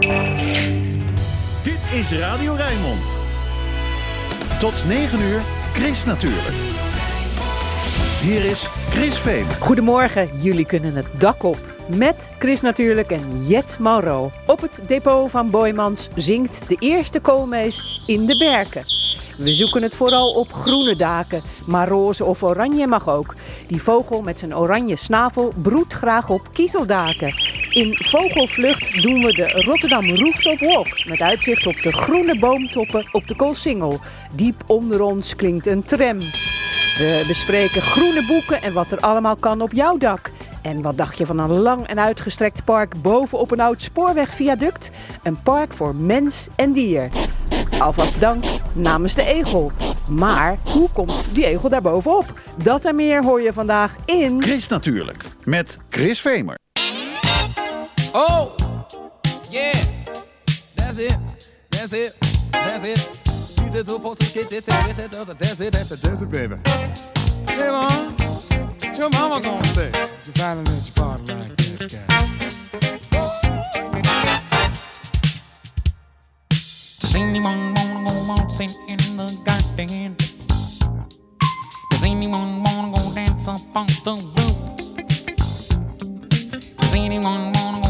Dit is Radio Rijnmond. Tot 9 uur, Chris natuurlijk. Hier is Chris Veen. Goedemorgen, jullie kunnen het dak op. Met Chris natuurlijk en Jet Mauro. Op het depot van Boymans zingt de eerste koolmees in de berken. We zoeken het vooral op groene daken, maar roze of oranje mag ook. Die vogel met zijn oranje snavel broedt graag op kiezeldaken. In Vogelvlucht doen we de Rotterdam Rooftop Walk met uitzicht op de groene boomtoppen op de Koolsingel. Diep onder ons klinkt een tram. We bespreken groene boeken en wat er allemaal kan op jouw dak. En wat dacht je van een lang en uitgestrekt park bovenop een oud spoorwegviaduct? Een park voor mens en dier. Alvast dank namens de egel. Maar hoe komt die egel daar bovenop? Dat en meer hoor je vandaag in... Chris natuurlijk, met Chris Vemer. Oh, yeah, that's it, that's it, that's it. That's it, that's it, that's it, That's it, baby. Hey, mom, what your mama gonna say? You finally let your body like this guy. Does anyone wanna go waltzing in the garden? Does anyone wanna go dance up on the roof? Does anyone wanna go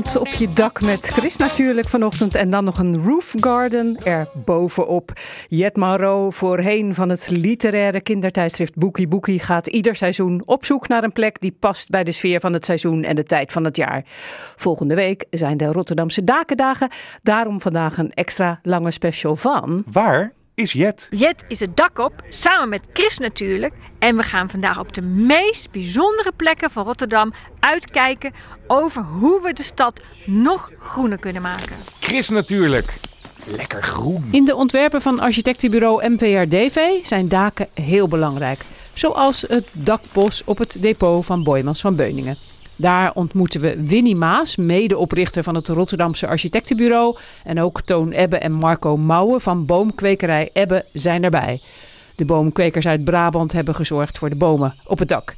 Op je dak met Chris natuurlijk vanochtend. En dan nog een roof garden er bovenop. Jet Maro, voorheen van het literaire kindertijdschrift Boekie Boekie... gaat ieder seizoen op zoek naar een plek die past bij de sfeer van het seizoen en de tijd van het jaar. Volgende week zijn de Rotterdamse Dakendagen. Daarom vandaag een extra lange special van... Waar is Jet? Jet is het dak op, samen met Chris natuurlijk. En we gaan vandaag op de meest bijzondere plekken van Rotterdam uitkijken over hoe we de stad nog groener kunnen maken. Chris natuurlijk. Lekker groen. In de ontwerpen van architectenbureau MVRDV zijn daken heel belangrijk. Zoals het dakbos op het depot van Boymans van Beuningen. Daar ontmoeten we Winnie Maas, medeoprichter van het Rotterdamse architectenbureau. En ook Toon Ebbe en Marco Mouwen van boomkwekerij Ebbe zijn erbij. De boomkwekers uit Brabant hebben gezorgd voor de bomen op het dak.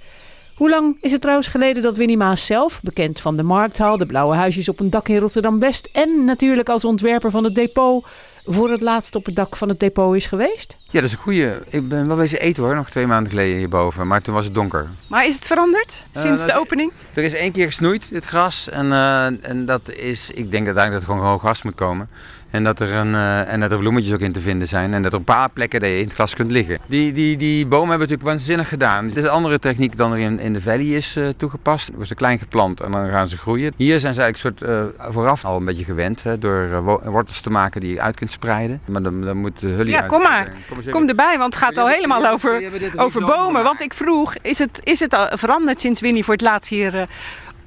Hoe lang is het trouwens geleden dat Winnie Maas zelf, bekend van de Markthal, de blauwe huisjes op een dak in Rotterdam-West en natuurlijk als ontwerper van het depot, voor het laatst op het dak van het depot is geweest? Ja, dat is een goeie. Ik ben wel wezen eten hoor, nog twee maanden geleden hierboven. Maar toen was het donker. Maar is het veranderd sinds Eh, de opening? Er is één keer gesnoeid, het gras. En, eh, en dat is, ik denk uiteindelijk dat er gewoon hoog gras moet komen. En dat, er een, eh, en dat er bloemetjes ook in te vinden zijn. En dat er een paar plekken dat je in het gras kunt liggen. Die, die, die bomen hebben natuurlijk waanzinnig gedaan. Het is een andere techniek dan er in, in de valley is eh, toegepast. Er ze klein geplant en dan gaan ze groeien. Hier zijn ze eigenlijk soort, eh, vooraf al een beetje gewend. Hè, door wo- wortels te maken die je uit kunt spreiden. Maar dan, dan moet de hully Ja, kom maar. Kom erbij, want het gaat al helemaal over, dit over bomen. Want ik vroeg, is het, is het al veranderd sinds Winnie voor het laatst hier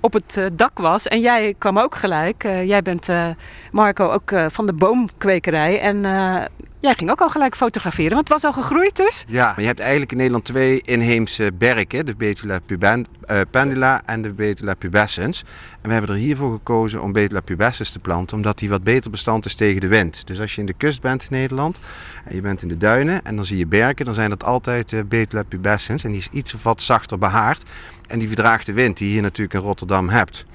op het eh, dak was? En jij kwam ook gelijk. Eh, jij bent, eh, Marco, ook van de boomkwekerij. En jij ging ook al gelijk fotograferen, want het was al gegroeid dus. Ja, je hebt eigenlijk in Nederland twee inheemse berken, de Betula pendula en de Betula pubescens. En we hebben er hiervoor gekozen om Betula pubescens te planten, omdat die wat beter bestand is tegen de wind. Dus als je in de kust bent in Nederland en je bent in de duinen en dan zie je berken, dan zijn dat altijd Betula pubescens. En die is iets of wat zachter behaard en die verdraagt de wind die je hier natuurlijk in Rotterdam hebt.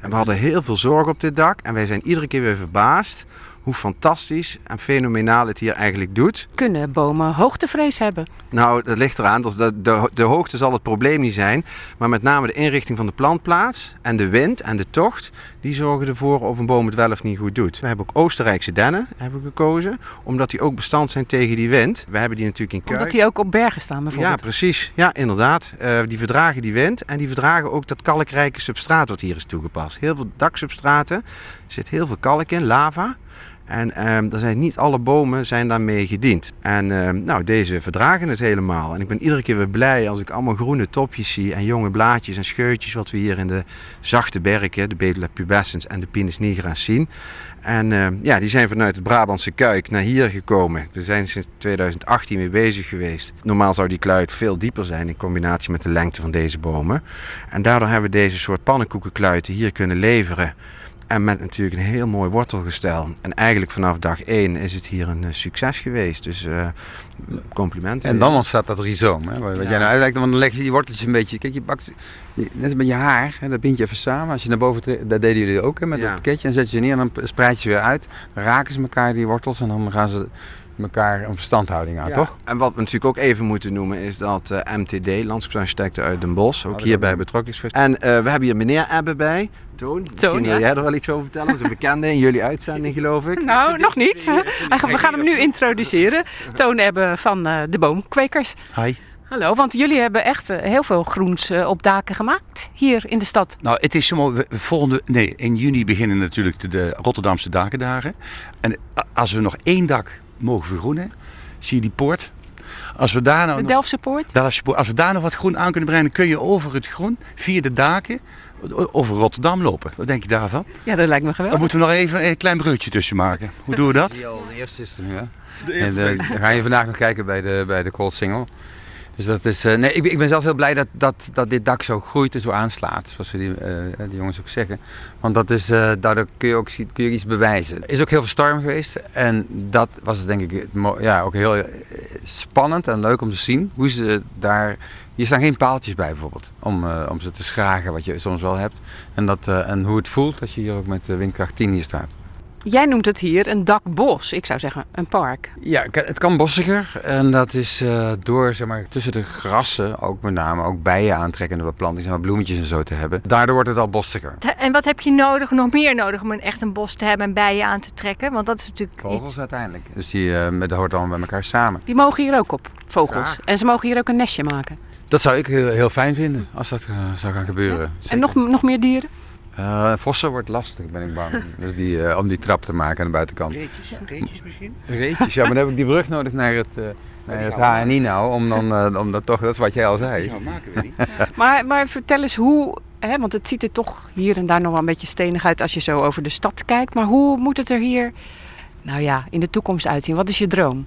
En we hadden heel veel zorg op dit dak en wij zijn iedere keer weer verbaasd hoe fantastisch en fenomenaal het hier eigenlijk doet. Kunnen bomen hoogtevrees hebben? Nou, dat ligt eraan. Dus de, de, de hoogte zal het probleem niet zijn. Maar met name de inrichting van de plantplaats en de wind en de tocht, die zorgen ervoor of een boom het wel of niet goed doet. We hebben ook Oostenrijkse dennen hebben we gekozen, omdat die ook bestand zijn tegen die wind. We hebben die natuurlijk in Kuik. Omdat die ook op bergen staan Ja, bijvoorbeeld. precies. Ja, inderdaad. Eh, die verdragen die wind en die verdragen ook dat kalkrijke substraat wat hier is toegepast. Heel veel daksubstraten, er zit heel veel kalk in, lava. En ehm, er zijn niet alle bomen zijn daarmee gediend. En ehm, nou, deze verdragen het helemaal. En ik ben iedere keer weer blij als ik allemaal groene topjes zie en jonge blaadjes en scheutjes wat we hier in de zachte berken, de Betula pubescens en de Pinus nigra zien. En ehm, ja, die zijn vanuit het Brabantse Kuik naar hier gekomen. We zijn sinds 2018 mee bezig geweest. Normaal zou die kluit veel dieper zijn in combinatie met de lengte van deze bomen. En daardoor hebben we deze soort pannenkoekenkluiten hier kunnen leveren. En met natuurlijk een heel mooi wortelgestel. En eigenlijk vanaf dag 1 is het hier een eh, succes geweest. Dus eh complimenten. En dan ontstaat dat rhizoom. Hè, wat Ja. jij nou uitlegt, want dan leg je die worteltjes een beetje. Kijk, je pakt, je- net als met je haar, hè, dat bind je even samen. Als je naar boven trekt, dat deden jullie ook hè, met Ja. een pakketje. En zet je neer en dan spreid je weer uit. Raken ze elkaar, die wortels. En dan gaan ze elkaar een verstandhouding aan, Ja. toch? En wat we natuurlijk ook even moeten noemen is dat eh, MTD, Landschapsarchitecten uit Den Bosch, ook dat hierbij betrokken is geweest. En eh, we hebben hier meneer Ebbe bij. Toon, misschien wil ja. jij er wel iets over vertellen? Dat is een bekende in jullie uitzending geloof ik. Nou, nog niet. We gaan hem nu introduceren. Toon hebben van eh, de boomkwekers. Hi. Hallo, want jullie hebben echt heel veel groens op daken gemaakt hier in de stad. Nou, het is zo mooi. We- we Volgende, nee, in juni beginnen natuurlijk de, Rotterdamse dakendagen. En als we nog één dak mogen vergroenen, zie je die poort. Als we daar nou De nog, Delftse Poort. Delftse Poort- als we daar nog wat groen aan kunnen brengen, kun je over het groen, via de daken, over Rotterdam lopen. Wat denk je daarvan? Ja, dat lijkt me Dan geweldig. moeten we nog even een klein bruggetje tussen maken. Hoe doen we dat? Die al de eerste is er nu, hè? En eh, dan ga je vandaag nog kijken bij de, bij de Cold Single. Dus dat is, eh, nee, ik, ik ben zelf heel blij dat, dat, dat dit dak zo groeit en zo aanslaat. Zoals die, eh, die jongens ook zeggen. Want dat is, eh, daardoor kun je ook kun je iets bewijzen. Er is ook heel veel storm geweest. En dat was denk ik ja, ook heel eh, spannend en leuk om te zien. Hoe ze daar... Hier staan geen paaltjes bij bijvoorbeeld. Om, eh, om ze te schragen, wat je soms wel hebt. En, dat, eh, en hoe het voelt als je hier ook met eh, windkracht 10 hier staat. Jij noemt het hier een dakbos. Ik zou zeggen een park. Ja, het kan bossiger. En dat is eh, door zeg maar, tussen de grassen, ook met name, ook bijen aantrekkende beplantingen, zeg maar, bloemetjes en zo te hebben. Daardoor wordt het al bossiger. En wat heb je nodig, nog meer nodig om een echt een bos te hebben en bijen aan te trekken? Want dat is natuurlijk Vogels iets. uiteindelijk. Dus die eh, met de hoort allemaal bij elkaar samen. Die mogen hier ook op, vogels. Graag. En ze mogen hier ook een nestje maken. Dat zou ik heel, heel fijn vinden als dat eh, zou gaan gebeuren. En nog, nog meer dieren? Eh, vossen wordt lastig, ben ik bang. dus die, eh, om die trap te maken aan de buitenkant. Reetjes, reetjes misschien? Reetjes, ja, maar dan heb ik die brug nodig naar het, eh naar het HNI nou, om dan, eh, om dat toch, dat is wat jij al zei. Ja, maken we niet. Maar, maar vertel eens hoe, hè, want het ziet er toch hier en daar nog wel een beetje stenig uit als je zo over de stad kijkt. Maar hoe moet het er hier, nou ja, in de toekomst uitzien? Wat is je droom?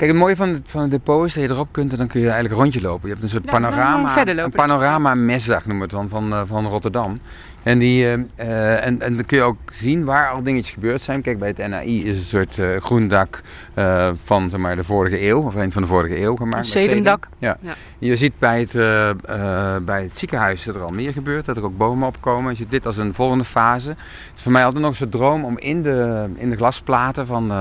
Kijk, het mooie van het, van het depot is dat je erop kunt en dan kun je eigenlijk een rondje lopen. Je hebt een soort dan panorama, een panorama mesdag noemen we het dan, van, eh, van Rotterdam. En, die, eh, eh, en, en dan kun je ook zien waar al dingetjes gebeurd zijn. Kijk, bij het NAI is een soort eh, groen dak van zeg maar, de vorige eeuw, of eind van de vorige eeuw gemaakt. Een sedumdak. Ja. Ja. Je ziet bij het, bij het ziekenhuis dat er al meer gebeurt, dat er ook bomen opkomen. Je ziet dit als een volgende fase. Het is voor mij altijd nog een soort droom om in de, in de glasplaten van,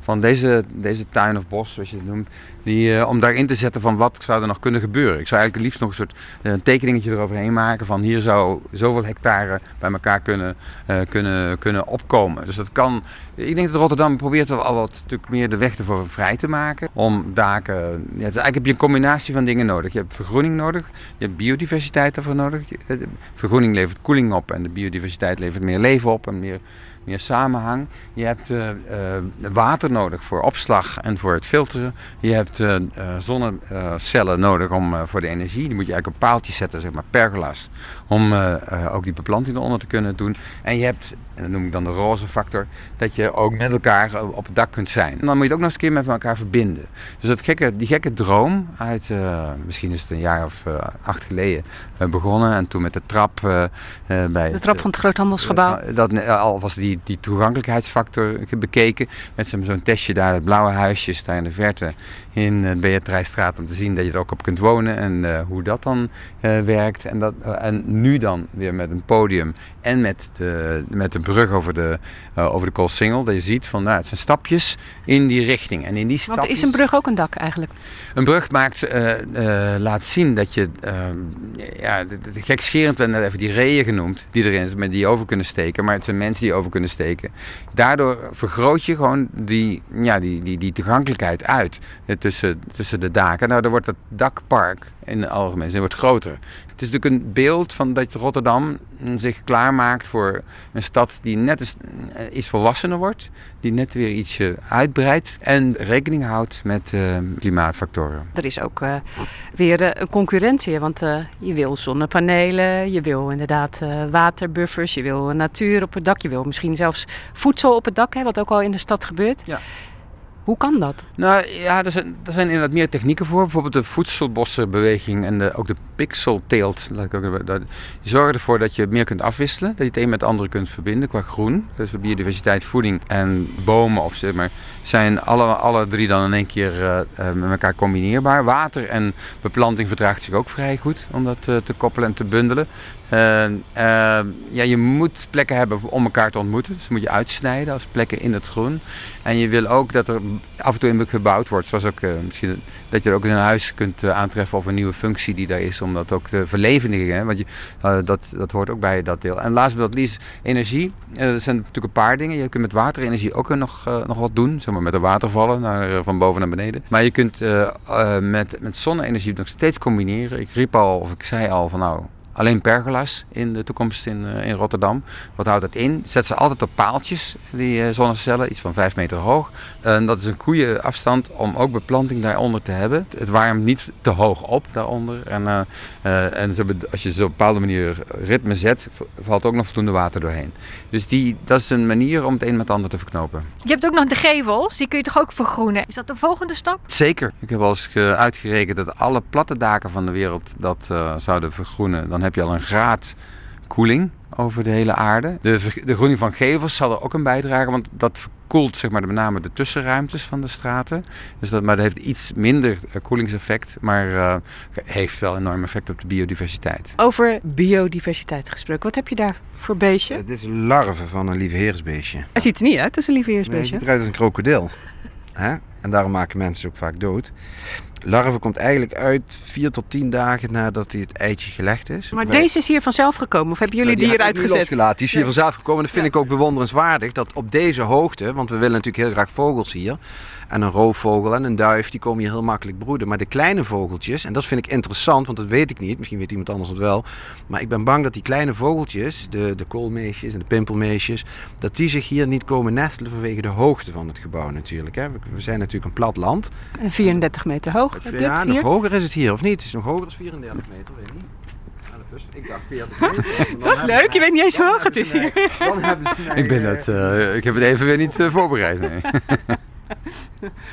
van deze, deze tuin of bos, zoals je het noemt, die, eh, om daarin te zetten van wat zou er nog kunnen gebeuren. Ik zou eigenlijk liefst nog een soort eh, een tekeningetje eroverheen maken van hier zou zoveel hectare bij elkaar kunnen, eh, kunnen, kunnen opkomen. Dus dat kan, ik denk dat Rotterdam probeert wel al wat stuk meer de weg ervoor vrij te maken. Om daken, ja, eigenlijk heb je een combinatie van dingen nodig. Je hebt vergroening nodig, je hebt biodiversiteit ervoor nodig. Vergroening levert koeling op en de biodiversiteit levert meer leven op en meer, meer samenhang. Je hebt eh, eh, water nodig voor opslag en voor het filteren. Je hebt eh, zonnecellen nodig om, voor de energie. Die moet je eigenlijk op paaltjes zetten, zeg maar pergolas. Om ook die beplanting eronder te kunnen doen. En je hebt, en dat noem ik dan de roze factor, dat je ook met elkaar eh, op het dak kunt zijn. En dan moet je het ook nog eens een keer met elkaar verbinden. Dus dat gekke, die gekke droom uit, eh, misschien is het een jaar of eh, acht geleden begonnen. En toen met de trap bij De trap van het groothandelsgebouw. Dat, al was die, die toegankelijkheidsfactor bekeken. Met zo'n testje daar, het blauwe huisjes daar in de verte in de Beatrijstraat. Om te zien dat je er ook op kunt wonen en hoe dat dan werkt. En, dat, en nu dan weer met een podium en met de, met de brug over de, eh over de Koolsingel. Dat je ziet van nou, het zijn stapjes in die richting. En in die Want stapjes... is een brug ook een dak eigenlijk? Een brug maakt, eh, laat zien dat je, ja, gekscherend werden net even die reeën genoemd, die erin zijn, met die over kunnen steken, maar het zijn mensen die over kunnen steken. Daardoor vergroot je gewoon die, ja, die, die, die toegankelijkheid uit tussen, tussen de daken. Nou, dan wordt het dakpark in het algemeen het wordt groter. Het is natuurlijk een beeld van dat Rotterdam mm, zich klaarmaakt voor een stad die net eens, eh, iets volwassener wordt, die net weer ietsje uitbreidt en rekening houdt met eh, klimaatfactoren. Er is ook eh, weer een concurrentie, want eh, je wil zonnepanelen, je wil inderdaad eh, waterbuffers, je wil natuur op het dak, je wil misschien zelfs voedsel op het dak, hè, wat ook al in de stad gebeurt. Ja. Hoe kan dat? Nou ja, er zijn, er zijn inderdaad meer technieken voor. Bijvoorbeeld de voedselbossenbeweging en de, ook de pixelteelt. Die zorgen ervoor dat je meer kunt afwisselen. Dat je het een met het andere kunt verbinden qua groen. Dus biodiversiteit, voeding en bomen of zeg maar, zijn alle, alle drie dan in één keer eh, eh, met elkaar combineerbaar. Water en beplanting verdraagt zich ook vrij goed om dat eh, te koppelen en te bundelen. Eh, eh, ja, je moet plekken hebben om elkaar te ontmoeten. Dus moet je uitsnijden als plekken in het groen. En je wil ook dat er af en toe in gebouwd wordt. Zoals ook eh, misschien dat je er ook in een huis kunt eh, aantreffen of een nieuwe functie die daar is. Om dat ook te verlevendigen. Hè? Want je, eh, dat, dat hoort ook bij dat deel. En last but not energie. Er zijn natuurlijk een paar dingen. Je kunt met waterenergie ook nog, nog wat doen. Zeg maar met de watervallen naar, van boven naar beneden. Maar je kunt met, met zonne-energie nog steeds combineren. Ik riep al, of ik zei al van nou... Alleen pergolas in de toekomst in, eh, in Rotterdam. Wat houdt dat in? Zet ze altijd op paaltjes, die eh, zonnecellen, iets van 5 meter hoog. En dat is een goede afstand om ook beplanting daaronder te hebben. Het warmt niet te hoog op daaronder. En, eh, en als je ze op een bepaalde manier ritme zet, valt ook nog voldoende water doorheen. Dus die, dat is een manier om het een met het ander te verknopen. Je hebt ook nog de gevels, die kun je toch ook vergroenen? Is dat de volgende stap? Zeker. Ik heb al eens ge- uitgerekend dat alle platte daken van de wereld dat zouden vergroenen. Dan heb je al een graad koeling over de hele aarde. De, de groening van gevels zal er ook een bijdragen, want dat verkoelt zeg maar, met name de tussenruimtes van de straten. Dus dat, maar dat heeft iets minder eh, koelingseffect, maar eh, heeft wel enorm effect op de biodiversiteit. Over biodiversiteit gesproken, wat heb je daar voor beestje? Het is een larve van een lieveheersbeestje. Hij ziet er niet uit als een Nee, lieveheersbeestje. het ziet eruit als een krokodil. Hè? En daarom maken mensen ook vaak dood. Larve komt eigenlijk uit vier tot tien dagen nadat hij het eitje gelegd is. maar Wij- deze is hier vanzelf gekomen, of hebben jullie die, hieruit nu gezet? Die is hier Ja. vanzelf gekomen. Dat vind ik ook bewonderenswaardig. Dat op deze hoogte, want we willen natuurlijk heel graag vogels hier. En een roofvogel en een duif, die komen hier heel makkelijk broeden. Maar de kleine vogeltjes, en dat vind ik interessant, want dat weet ik niet. Misschien weet iemand anders het wel. Maar ik ben bang dat die kleine vogeltjes, de, de koolmeesjes en de pimpelmeesjes, dat die zich hier niet komen nestelen vanwege de hoogte van het gebouw natuurlijk. Hè. We, we zijn natuurlijk een plat land. En 34 meter hoog, Ja, dit nog hier. hoger is het hier, of niet? Het is nog hoger dan 34 meter, weet ik niet. Dat Ik dacht 40 meter. Dat is leuk, je weet niet eens hoe hoog het is hier. Dan hebben ze mij, Ik, ben eh, het, eh, ik heb het even weer niet eh, voorbereid. Nee.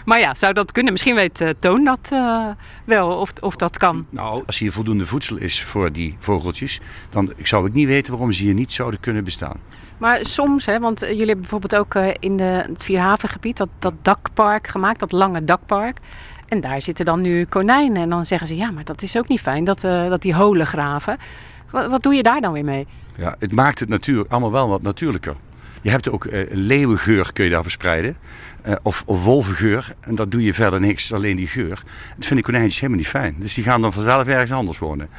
Maar ja, zou dat kunnen? Misschien weet eh, Toon dat eh, wel, of, of dat kan. Nou, als hier voldoende voedsel is voor die vogeltjes, dan ik zou ik niet weten waarom ze hier niet zouden kunnen bestaan. Maar soms, hè, want eh, jullie hebben bijvoorbeeld ook eh, in de, het Vierhavengebied dat, dat dakpark gemaakt, dat lange dakpark. En daar zitten dan nu konijnen. En dan zeggen ze, ja, maar dat is ook niet fijn, dat, eh, dat die holen graven. Wat, wat doe je daar dan weer mee? Ja, het maakt het natuurlijk allemaal wel wat natuurlijker. Je hebt ook een leeuwengeur kun je daar verspreiden. Of, of wolvengeur. En dat doe je verder niks, alleen die geur. Dat vinden konijntjes helemaal niet fijn. Dus die gaan dan vanzelf ergens anders wonen.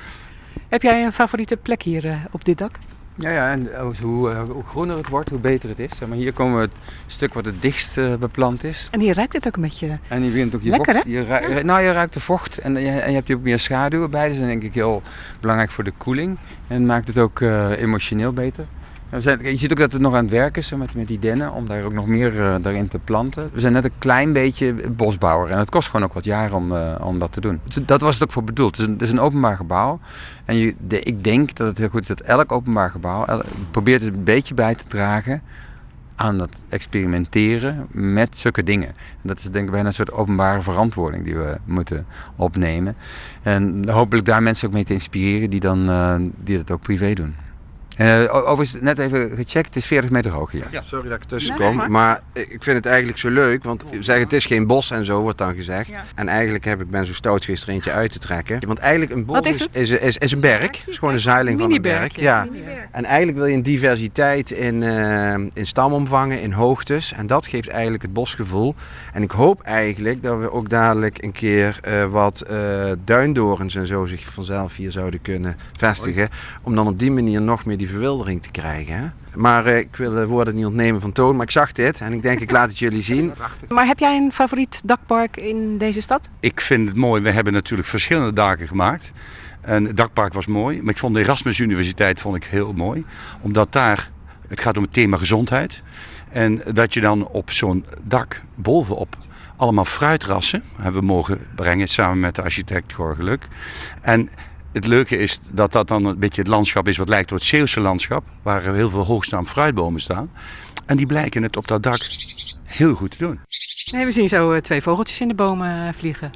Heb jij een favoriete plek hier op dit dak? Ja, ja en eh, hoe, eh, hoe groener het wordt, hoe beter het is. Maar hier komen we het stuk wat het dichtst eh, beplant is. En hier ruikt het ook een beetje. En je begint ook je Lekker, vocht, hè? Je ruikt, Nou, je ruikt de vocht en je, en je hebt hier ook meer schaduw erbij. Dus dat is denk ik heel belangrijk voor de koeling. En maakt het ook emotioneel beter. Je ziet ook dat het nog aan het werken is met, met die dennen, om daar ook nog meer eh, daarin te planten. We zijn net een klein beetje bosbouwer en het kost gewoon ook wat jaar om, eh, om dat te doen. Dus Dat was het ook voor bedoeld. Het is een, het is een openbaar gebouw. En je, ik denk dat het heel goed is dat elk openbaar gebouw probeert het een beetje bij te dragen aan dat experimenteren met zulke dingen. En dat is denk ik bijna een soort openbare verantwoording die we moeten opnemen. En hopelijk daar mensen ook mee te inspireren die, dan, eh, die dat ook privé doen. Eh, o- overigens, net even gecheckt, het is 40 meter hoog hier. Ja, sorry dat ik ertussen Nee, kom. maar- Maar ik vind het eigenlijk zo leuk. Want we zeggen het is geen bos en zo wordt dan gezegd. Ja. En eigenlijk heb ik ben zo stout geweest er eentje uit te trekken. Want eigenlijk een bos is is, is, is, is een berg. Het is gewoon een zeiling van een berg. Ja. En eigenlijk wil je een diversiteit in, eh, in stamomvangen, in hoogtes. En dat geeft eigenlijk het bosgevoel. En ik hoop eigenlijk dat we ook dadelijk een keer eh, wat eh duindorens en zo zich vanzelf hier zouden kunnen vestigen. Om dan op die manier nog meer die verwildering te krijgen. Hè? Maar eh, ik wil de woorden niet ontnemen van Toon, maar ik zag dit en ik denk ik laat het jullie zien. Maar heb jij een favoriet dakpark in deze stad? Ik vind het mooi, we hebben natuurlijk verschillende daken gemaakt. En het dakpark was mooi, maar ik vond de Erasmus Universiteit vond ik heel mooi. Omdat daar, het gaat om het thema gezondheid. En dat je dan op zo'n dak bovenop allemaal fruitrassen hebben we mogen brengen samen met de architect Cor Geluk. En het leuke is dat dat dan een beetje het landschap is wat lijkt op het Zeeuwse landschap. Waar heel veel hoogstaande fruitbomen staan. En die blijken het op dat dak heel goed te doen. Nee, we zien zo eh, twee vogeltjes in de bomen eh, vliegen.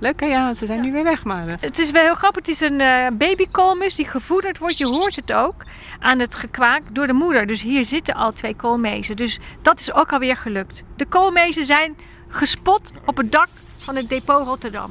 Leuk hè? Ja, ze zijn nu weer weg, maar... eh, Het is wel heel grappig. Het is een babykoolmees die gevoederd wordt. Je hoort het ook aan het gekwaak door de moeder. Dus hier zitten al twee koolmezen. Dus dat is ook alweer gelukt. De koolmezen zijn gespot op het dak van het depot Rotterdam.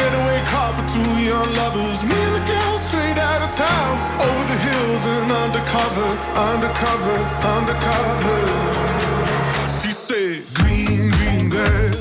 Two young lovers. Me and the girl straight out of town. Over the hills and undercover, undercover, undercover. She said, Green, green grass,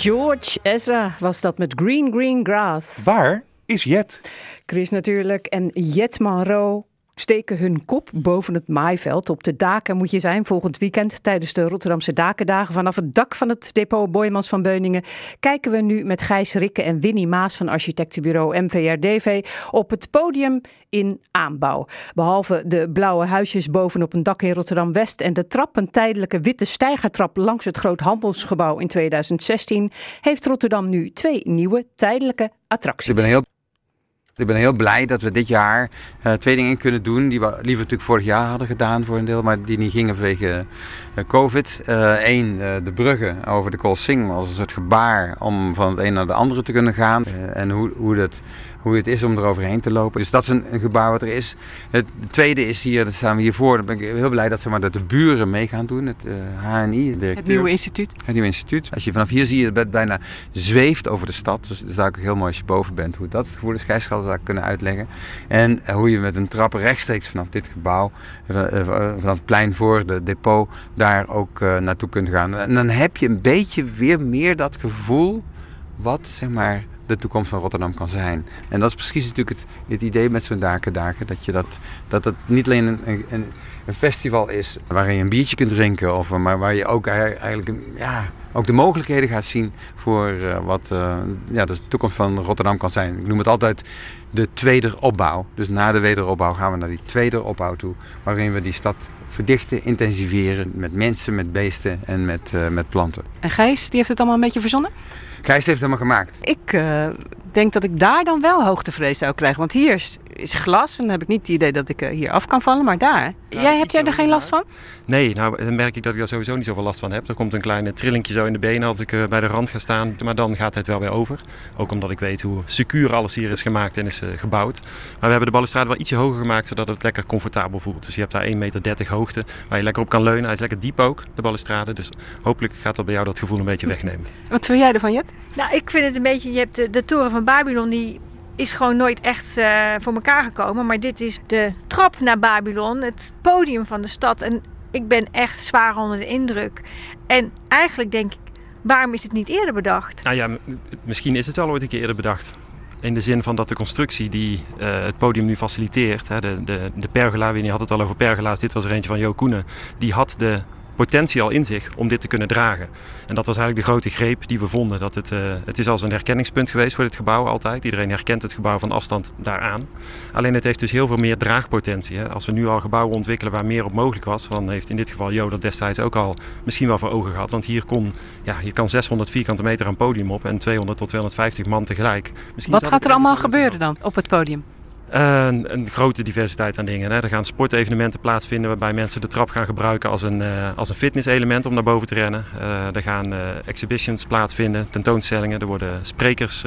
George Ezra was dat met Green Green Grass. Waar is Jet? Chris natuurlijk en Jet Monroe steken hun kop boven het maaiveld. Op de daken moet je zijn volgend weekend tijdens de Rotterdamse Dakendagen. Vanaf het dak van het depot Boymans van Beuningen kijken we nu met Gijs Rikke en Winnie Maas van architectenbureau MVRDV op het podium in aanbouw. Behalve de blauwe huisjes bovenop een dak in Rotterdam-West en de trap, een tijdelijke witte stijgertrap langs het Groot Handelsgebouw in 2016, heeft Rotterdam nu twee nieuwe tijdelijke attracties. Ik ben heel blij dat we dit jaar uh, twee dingen kunnen doen die we liever natuurlijk vorig jaar hadden gedaan voor een deel, maar die niet gingen vanwege uh, COVID. Eén, uh, de bruggen over de Koolsingel als een soort gebaar om van het een naar de andere te kunnen gaan. en hoe, hoe dat hoe het is om er overheen te lopen. Dus dat is een, een gebouw wat er is. Het tweede is hier, daar staan we hiervoor. Dan ben ik heel blij dat, zeg maar, dat de buren mee gaan doen. Het uh, HNI. Het nieuwe instituut. Het nieuwe instituut. Als je vanaf hier zie je het bijna zweeft over de stad. Dus het is ook heel mooi als je boven bent. Hoe dat gevoel is. Gijs zal dat kunnen uitleggen. En uh, hoe je met een trap rechtstreeks vanaf dit gebouw, uh, vanaf het plein voor de depot, daar ook naartoe kunt gaan. En dan heb je een beetje weer meer dat gevoel wat zeg maar de toekomst van Rotterdam kan zijn. En dat is precies natuurlijk het, idee met zo'n dakendagen. Dat, je dat, dat het niet alleen een, een, een, festival is waarin je een biertje kunt drinken. Of, maar waar je ook eigenlijk ja, ook de mogelijkheden gaat zien voor uh, wat uh, ja, de toekomst van Rotterdam kan zijn. Ik noem het altijd de tweede opbouw. Dus na de wederopbouw gaan we naar die tweede opbouw toe. Waarin we die stad verdichten, intensiveren met mensen, met beesten en met, uh, met planten. En Gijs, die heeft het allemaal een beetje verzonnen? Gijs heeft helemaal gemaakt. Ik uh, denk dat ik daar dan wel hoogtevrees zou krijgen. Want hier is, glas en dan heb ik niet het idee dat ik uh, hier af kan vallen. Maar daar, Nou, jij, heb jij er geen last van? Nee, nou dan merk ik dat ik daar sowieso niet zoveel last van heb. Er komt een kleine trillingje zo in de benen als ik uh, bij de rand ga staan. Maar dan gaat het wel weer over. Ook omdat ik weet hoe secuur alles hier is gemaakt en is uh, gebouwd. Maar we hebben de balustrade wel ietsje hoger gemaakt zodat het lekker comfortabel voelt. Dus je hebt daar 1,30 meter hoogte waar je lekker op kan leunen. Hij is lekker diep ook, de balustrade. Dus hopelijk gaat dat bij jou dat gevoel een beetje wegnemen. Wat vind jij ervan, Jet? Nou, ik vind het een beetje, je hebt de, de toren van Babylon, die is gewoon nooit echt uh, voor elkaar gekomen. Maar dit is de trap naar Babylon, het podium van de stad. En ik ben echt zwaar onder de indruk. En eigenlijk denk ik, waarom is het niet eerder bedacht? Nou ja, misschien is het wel ooit een keer eerder bedacht. In de zin van dat de constructie die uh, het podium nu faciliteert, hè, de, de, de pergola, Winnie had het al over pergola's, dit was er eentje van Jo Koenen, die had de potentie al in zich om dit te kunnen dragen. En dat was eigenlijk de grote greep die we vonden. Dat het, uh, het is als een herkenningspunt geweest voor dit gebouw altijd. Iedereen herkent het gebouw van afstand daaraan. Alleen het heeft dus heel veel meer draagpotentie. Hè. Als we nu al gebouwen ontwikkelen waar meer op mogelijk was, dan heeft in dit geval Jo dat destijds ook al misschien wel voor ogen gehad. Want hier kon, ja, je kan 600 vierkante meter aan podium op en 200 tot 250 man tegelijk. Misschien Wat gaat er allemaal gebeuren dan op het podium? Uh, een, een, grote diversiteit aan dingen. Hè. Er gaan sportevenementen plaatsvinden waarbij mensen de trap gaan gebruiken als een, uh, als een fitnesselement om naar boven te rennen. Uh, er gaan exhibitions plaatsvinden, tentoonstellingen, er worden sprekers,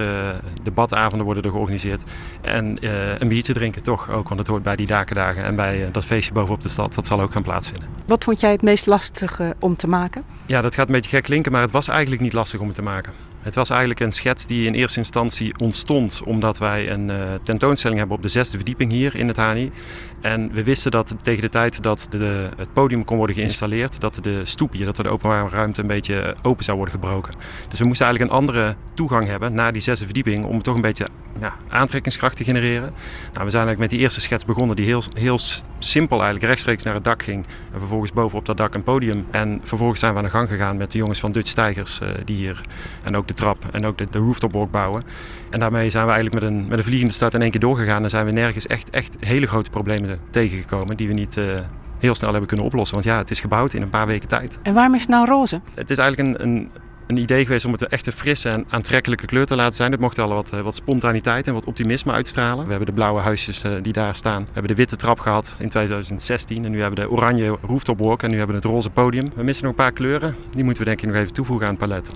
debatavonden worden er georganiseerd. En een biertje drinken toch ook, want het hoort bij die dakendagen en bij dat feestje bovenop de stad. Dat zal ook gaan plaatsvinden. Wat vond jij het meest lastige om te maken? Ja, dat gaat een beetje gek klinken, maar het was eigenlijk niet lastig om het te maken. Het was eigenlijk een schets die in eerste instantie ontstond omdat wij een uh, tentoonstelling hebben op de zesde verdieping hier in het HANI. En we wisten dat tegen de tijd dat de, het podium kon worden geïnstalleerd, dat de stoep hier, dat de openbare ruimte een beetje open zou worden gebroken. Dus we moesten eigenlijk een andere toegang hebben naar die zesde verdieping om toch een beetje ja, aantrekkingskracht te genereren. Nou, we zijn eigenlijk met die eerste schets begonnen die heel, heel simpel eigenlijk rechtstreeks naar het dak ging. En vervolgens bovenop dat dak een podium. En vervolgens zijn we aan de gang gegaan met de jongens van Dutch Tigers uh, die hier en ook de trap en ook de, de rooftopwalk bouwen. En daarmee zijn we eigenlijk met een, met een vliegende start in één keer doorgegaan en zijn we nergens echt, echt hele grote problemen tegengekomen die we niet uh, heel snel hebben kunnen oplossen. Want ja, het is gebouwd in een paar weken tijd. En waarom is het nou roze? Het is eigenlijk een, een, een idee geweest om het een frisse en aantrekkelijke kleur te laten zijn. Het mocht wel wat, wat spontaniteit en wat optimisme uitstralen. We hebben de blauwe huisjes uh, die daar staan. We hebben de witte trap gehad in 2016 en nu hebben we de oranje rooftopwalk en nu hebben we het roze podium. We missen nog een paar kleuren. Die moeten we denk ik nog even toevoegen aan het palet.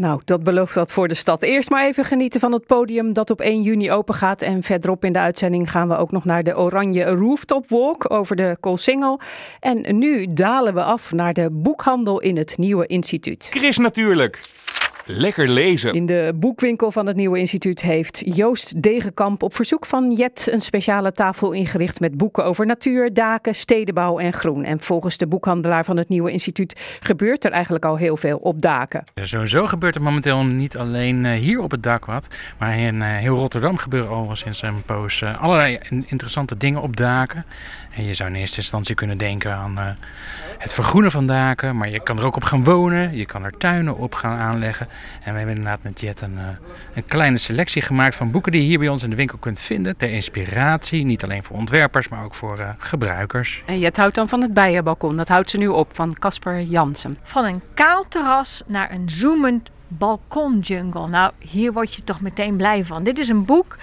Nou, dat belooft dat voor de stad. Eerst maar even genieten van het podium dat op 1 juni open gaat. En verderop in de uitzending gaan we ook nog naar de Oranje Rooftop Walk over de Koolsingel. En nu dalen we af naar de boekhandel in het nieuwe instituut. Chris natuurlijk. Lekker lezen. In de boekwinkel van het Nieuwe Instituut heeft Joost Degenkamp op verzoek van Jet een speciale tafel ingericht met boeken over natuur, daken, stedenbouw en groen. En volgens de boekhandelaar van het Nieuwe Instituut gebeurt er eigenlijk al heel veel op daken. Ja, sowieso gebeurt er momenteel niet alleen eh, hier op het dak wat, maar in eh, heel Rotterdam gebeuren al sinds een poos eh, allerlei in- interessante dingen op daken. En je zou in eerste instantie kunnen denken aan eh, het vergroenen van daken, maar je kan er ook op gaan wonen, je kan er tuinen op gaan aanleggen. En we hebben inderdaad met Jet een, eh, een kleine selectie gemaakt van boeken die je hier bij ons in de winkel kunt vinden. Ter inspiratie, niet alleen voor ontwerpers, maar ook voor eh, gebruikers. En Jet houdt dan van het bijenbalkon. Dat houdt ze nu op van Casper Jansen. Van een kaal terras naar een zoemend balkonjungle. Nou, hier word je toch meteen blij van. Dit is een boek.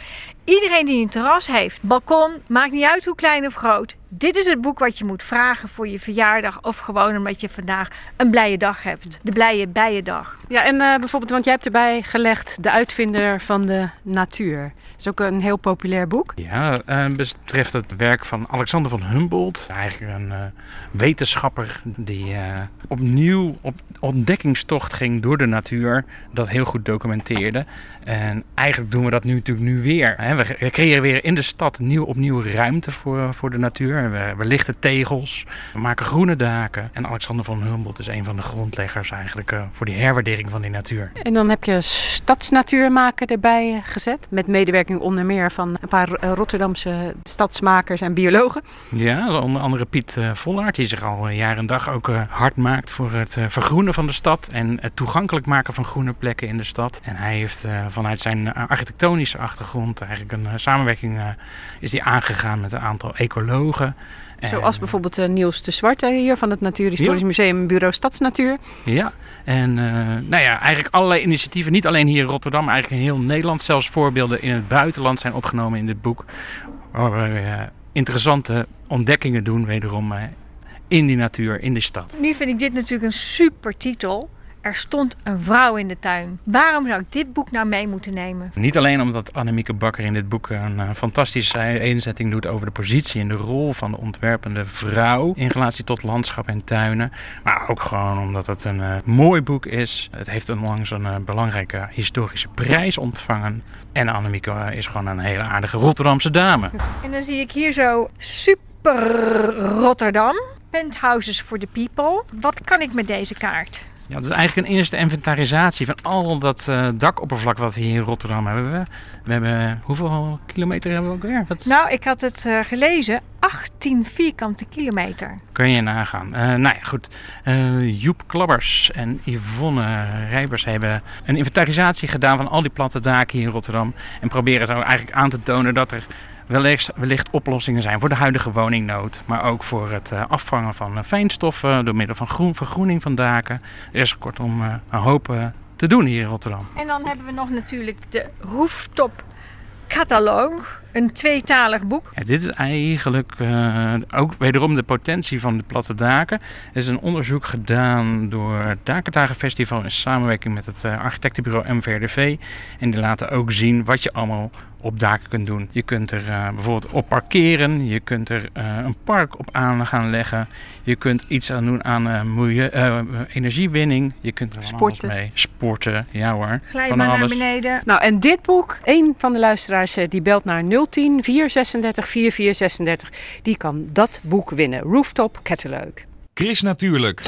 Iedereen die een terras heeft, balkon, maakt niet uit hoe klein of groot. Dit is het boek wat je moet vragen voor je verjaardag of gewoon omdat je vandaag een blije dag hebt. De blije bijendag. Ja, en eh, bijvoorbeeld, want jij hebt erbij gelegd de uitvinder van de natuur. Dat is ook een heel populair boek. Ja, eh, betreft het werk van Alexander van Humboldt. Eigenlijk een eh, wetenschapper die eh, opnieuw op ontdekkingstocht ging door de natuur. Dat heel goed documenteerde. En eigenlijk doen we dat nu natuurlijk nu weer. Hè. We we creëren weer in de stad nieuw, opnieuw ruimte voor, voor de natuur. We, we lichten tegels, we maken groene daken. En Alexander van Humboldt is een van de grondleggers eigenlijk eh, voor die herwaardering van die natuur. En dan heb je stadsnatuurmaker erbij eh, gezet. Met medewerking onder meer van een paar eh, Rotterdamse stadsmakers en biologen. Ja, onder andere Piet Vollaert, die zich al jaar en dag ook hard maakt voor het vergroenen van de stad en het toegankelijk maken van groene plekken in de stad. En hij heeft vanuit zijn architectonische achtergrond eigenlijk een samenwerking is die aangegaan met een aantal ecologen. Zoals bijvoorbeeld eh, Niels de Zwarte hier van het Natuurhistorisch Ja. Museum Bureau Stadsnatuur. Ja, en eh, nou ja, eigenlijk allerlei initiatieven, niet alleen hier in Rotterdam, maar eigenlijk in heel Nederland. Zelfs voorbeelden in het buitenland zijn opgenomen in dit boek. Waar we eh, interessante ontdekkingen doen, wederom in die natuur, in de stad. Nu vind ik dit natuurlijk een super titel. Er stond een vrouw in de tuin. Waarom zou ik dit boek nou mee moeten nemen? Niet alleen omdat Annemieke Bakker in dit boek een eh, fantastische inzetting doet over de positie en de rol van de ontwerpende vrouw in relatie tot landschap en tuinen. Maar ook gewoon omdat het een eh, mooi boek is. Het heeft onlangs een eh, belangrijke historische prijs ontvangen. En Annemieke is gewoon een hele aardige Rotterdamse dame. En dan zie ik hier zo super Rotterdam. Penthouses for the people. Wat kan ik met deze kaart? Ja, dat is eigenlijk een eerste inventarisatie van al dat eh, dakoppervlak wat we hier in Rotterdam hebben. We, we hebben, hoeveel kilometer hebben we ook weer? Wat Nou, ik had het eh, gelezen. 18 vierkante kilometer. Kun je nagaan. Eh, nou ja, goed. Joep Klabbers en Yvonne Rijbers hebben een inventarisatie gedaan van al die platte daken hier in Rotterdam. En proberen zo eigenlijk aan te tonen dat er wellicht, wellicht oplossingen zijn voor de huidige woningnood. Maar ook voor het eh, afvangen van eh, fijnstoffen door middel van groen, vergroening van daken. Er is kortom eh, een hoop te doen hier in Rotterdam. En dan hebben we nog natuurlijk de Rooftop Cataloog. Een tweetalig boek. Ja, dit is eigenlijk eh, ook wederom de potentie van de platte daken. Er is een onderzoek gedaan door het Dakendagenfestival in samenwerking met het eh, architectenbureau MVRDV. En die laten ook zien wat je allemaal op daken kunt doen. Je kunt er eh, bijvoorbeeld op parkeren, je kunt er eh, een park op aan gaan leggen. Je kunt iets aan doen aan milieu, energiewinning. Je kunt er Sporten. alles mee sporten. Ja hoor, Glijbaan van naar alles. beneden. Nou, en dit boek, een van de luisteraars die belt naar 010 436 4436, die kan dat boek winnen. Rooftop Catalog. Chris Natuurlijk.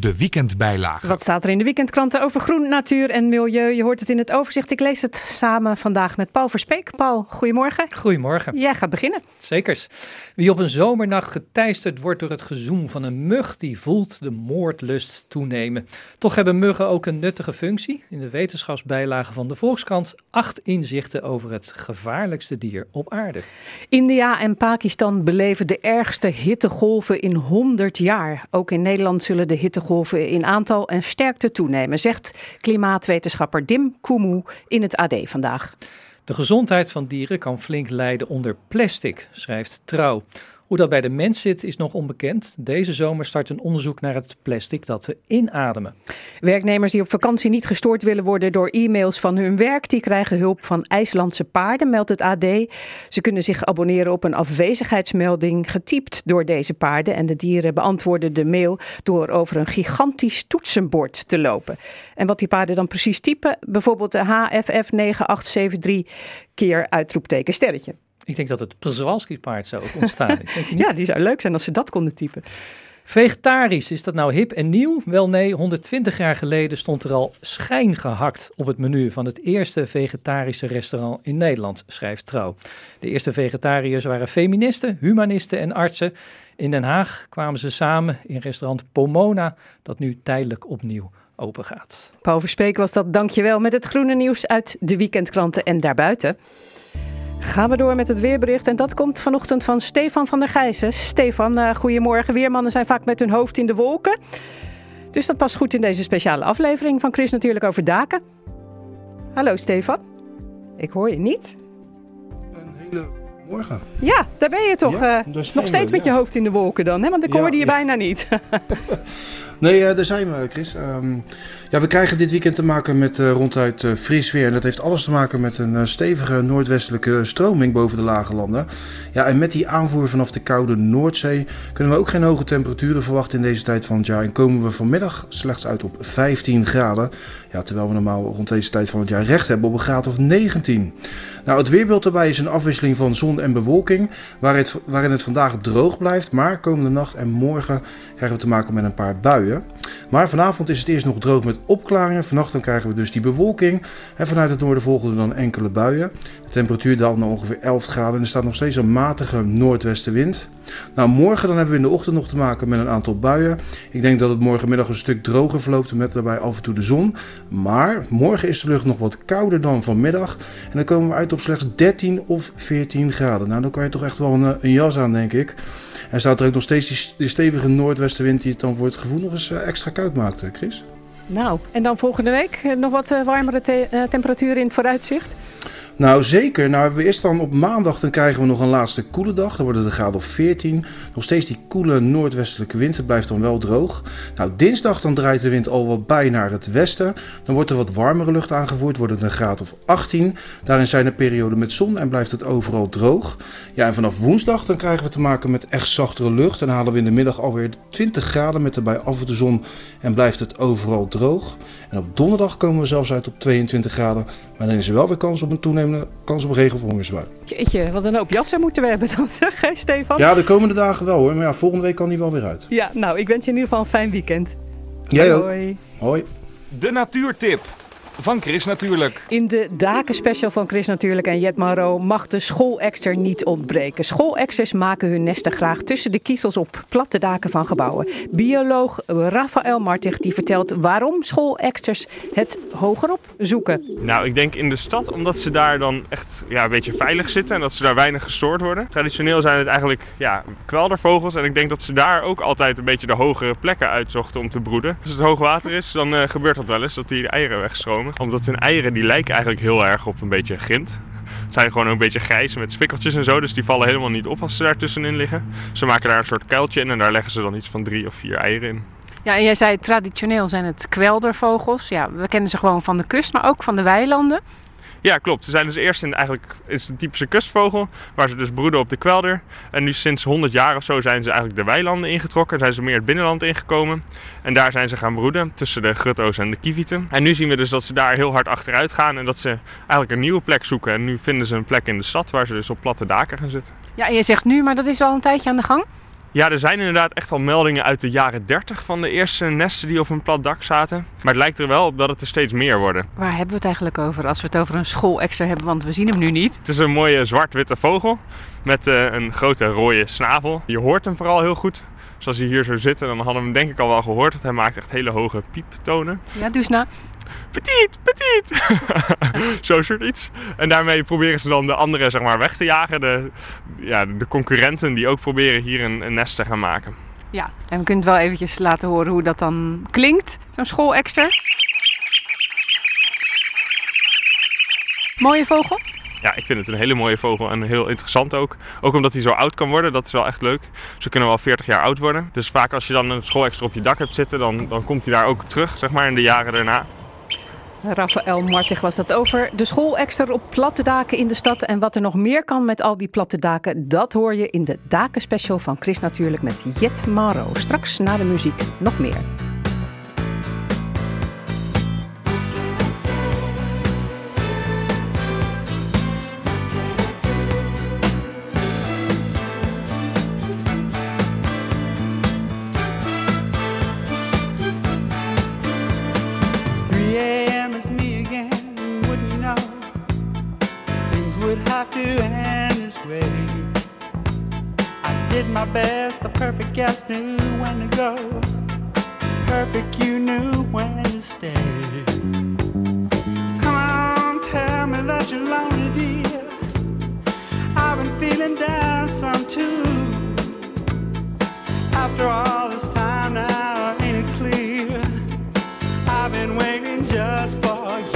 De weekendbijlage. Wat staat er in de weekendkranten over groen, natuur en milieu? Je hoort het in het overzicht. Ik lees het samen vandaag met Paul Verspeek. Paul, goedemorgen. Goedemorgen. Jij gaat beginnen. Zekers. Wie op een zomernacht geteisterd wordt door het gezoem van een mug, die voelt de moordlust toenemen. Toch hebben muggen ook een nuttige functie. In de wetenschapsbijlage van de Volkskrant acht inzichten over het gevaarlijkste dier op aarde. India en Pakistan beleven de ergste hittegolven in 100 jaar. Ook in Nederland zullen de hittegolven in aantal en sterkte toenemen, zegt klimaatwetenschapper Dim Kumu in het AD vandaag. De gezondheid van dieren kan flink lijden onder plastic, schrijft Trouw. Hoe dat bij de mens zit is nog onbekend. Deze zomer start een onderzoek naar het plastic dat we inademen. Werknemers die op vakantie niet gestoord willen worden door e-mails van hun werk, die krijgen hulp van IJslandse paarden, meldt het AD. Ze kunnen zich abonneren op een afwezigheidsmelding getypt door deze paarden. En de dieren beantwoorden de mail door over een gigantisch toetsenbord te lopen. En wat die paarden dan precies typen, bijvoorbeeld de HFF 9873 keer uitroepteken sterretje. Ik denk dat het Przewalski-paard zo ook ontstaan is. Ja, die zou leuk zijn als ze dat konden typen. Vegetarisch, is dat nou hip en nieuw? Wel nee, 120 jaar geleden stond er al schijn gehakt op het menu van het eerste vegetarische restaurant in Nederland, schrijft Trouw. De eerste vegetariërs waren feministen, humanisten en artsen. In Den Haag kwamen ze samen in restaurant Pomona, dat nu tijdelijk opnieuw open gaat. Paul Verspeek was dat, dankjewel, met het groene nieuws uit de weekendkranten en daarbuiten. Gaan we door met het weerbericht en dat komt vanochtend van Stefan van der Gijzen. Stefan, uh, goedemorgen. Weermannen zijn vaak met hun hoofd in de wolken. Dus dat past goed in deze speciale aflevering van Chris natuurlijk over daken. Hallo Stefan. Ik hoor je niet. Een hele morgen. Ja, daar ben je toch. Ja, uh, daar nog steeds we, met je hoofd in de wolken dan, hè? Want ik Ja, hoorde je bijna niet. Nee, eh, daar zijn we, Chris. Ehm, ja, we krijgen dit weekend te maken met eh, ronduit eh, fris weer. En dat heeft alles te maken met een eh, stevige noordwestelijke stroming boven de lage landen. Ja, en met die aanvoer vanaf de koude Noordzee kunnen we ook geen hoge temperaturen verwachten in deze tijd van het jaar. En komen we vanmiddag slechts uit op 15 graden. Ja, terwijl we normaal rond deze tijd van het jaar recht hebben op een graad of 19. Nou, het weerbeeld daarbij is een afwisseling van zon en bewolking, waar het, waarin het vandaag droog blijft. Maar komende nacht en morgen krijgen we te maken met een paar buien. Maar vanavond is het eerst nog droog met opklaringen. Vannacht dan krijgen we dus die bewolking. En vanuit het noorden volgen er dan enkele buien. De temperatuur daalt naar ongeveer 11 graden. En er staat nog steeds een matige noordwestenwind. Nou, morgen dan hebben we in de ochtend nog te maken met een aantal buien. Ik denk dat het morgenmiddag een stuk droger verloopt met daarbij af en toe de zon. Maar morgen is de lucht nog wat kouder dan vanmiddag. En dan komen we uit op slechts 13 of 14 graden. Nou, dan kan je toch echt wel een, eh, een jas aan, denk ik. En staat er ook nog steeds die, stevige noordwestenwind die het dan voor het gevoel nog eens eh, extra koud maakt, eh, Chris. nou, en dan volgende week nog wat warmere te- temperaturen in het vooruitzicht. Nou, zeker. Nou, we eerst dan op maandag, dan krijgen we nog een laatste koele dag. Dan wordt het een graad of 14. Nog steeds die koele noordwestelijke wind. Het blijft dan wel droog. Nou, dinsdag dan draait de wind al wat bij naar het westen. Dan wordt er wat warmere lucht aangevoerd. Wordt het een graad of 18. Daarin zijn er perioden met zon en blijft het overal droog. Ja, en vanaf woensdag dan krijgen we te maken met echt zachtere lucht. En halen we in de middag alweer 20 graden met erbij af en toe zon. En blijft het overal droog. En op donderdag komen we zelfs uit op 22 graden. Maar dan is er wel weer kans op een toenemende kans op regen of hongersbui. Jeetje, wat een hoop jassen moeten we hebben dan, zeg hè, Stefan? Ja, de komende dagen wel hoor. Maar ja, volgende week kan die wel weer uit. Ja, nou, ik wens je in ieder geval een fijn weekend. Jij ook. Hoi. Hoi. De natuurtip van Chris natuurlijk. In de dakenspecial van Chris natuurlijk en Jet Maro mag de schoolexter niet ontbreken. Schoolexters maken hun nesten graag tussen de kiezels op platte daken van gebouwen. Bioloog Rafael Martig die vertelt waarom schoolexters het hogerop zoeken. Nou, ik denk in de stad omdat ze daar dan echt ja, een beetje veilig zitten en dat ze daar weinig gestoord worden. Traditioneel zijn het eigenlijk ja, kweldervogels en ik denk dat ze daar ook altijd een beetje de hogere plekken uitzochten om te broeden. Als het hoog water is, dan eh, gebeurt dat wel eens dat die de eieren wegstromen. Omdat hun eieren die lijken eigenlijk heel erg op een beetje grind. Zijn gewoon een beetje grijs met spikkeltjes en zo, dus die vallen helemaal niet op als ze daar tussenin liggen. Ze maken daar een soort kuiltje in en daar leggen ze dan iets van drie of vier eieren in. Ja, en jij zei traditioneel zijn het kweldervogels. Ja, we kennen ze gewoon van de kust, maar ook van de weilanden. Ja, klopt. Ze zijn dus eerst in eigenlijk is een typische kustvogel, waar ze dus broeden op de kwelder. En nu sinds 100 jaar of zo zijn ze eigenlijk de weilanden ingetrokken, zijn ze meer het binnenland ingekomen. En daar zijn ze gaan broeden tussen de grutto's en de kievieten. En nu zien we dus dat ze daar heel hard achteruit gaan en dat ze eigenlijk een nieuwe plek zoeken. En nu vinden ze een plek in de stad waar ze dus op platte daken gaan zitten. Ja, en je zegt nu, maar dat is wel een tijdje aan de gang. Ja, er zijn inderdaad echt al meldingen uit de jaren 30 van de eerste nesten die op een plat dak zaten. Maar het lijkt er wel op dat het er steeds meer worden. Waar hebben we het eigenlijk over als we het over een schoolexter hebben, want we zien hem nu niet. Het is een mooie zwart-witte vogel met eh, een grote rode snavel. Je hoort hem vooral heel goed. Zoals hij hier zo zit, dan hadden we hem denk ik al wel gehoord. Want hij maakt echt hele hoge pieptonen. Ja, doe eens na. Petit, petit! Zo soort iets. En daarmee proberen ze dan de anderen zeg maar, weg te jagen. De, ja, de concurrenten die ook proberen hier een, een nest te gaan maken. Ja, en we kunnen het wel eventjes laten horen hoe dat dan klinkt, zo'n schoolexter. Mooie vogel. ja, ik vind het een hele mooie vogel en heel interessant ook. Ook omdat hij zo oud kan worden, dat is wel echt leuk. Ze kunnen wel 40 jaar oud worden. Dus vaak als je dan een schoolextra op je dak hebt zitten, dan, dan komt hij daar ook terug, zeg maar, in de jaren daarna. Rafael Martig was dat over de schoolexter op platte daken in de stad. En wat er nog meer kan met al die platte daken, dat hoor je in de dakenspecial van Chris natuurlijk met Jet Maro. Straks na de muziek nog meer. Best, the perfect guest knew when to go. Perfect, you knew when to stay. Come on, tell me that you're lonely, dear. I've been feeling down some too. After all this time now, ain't it clear? I've been waiting just for you.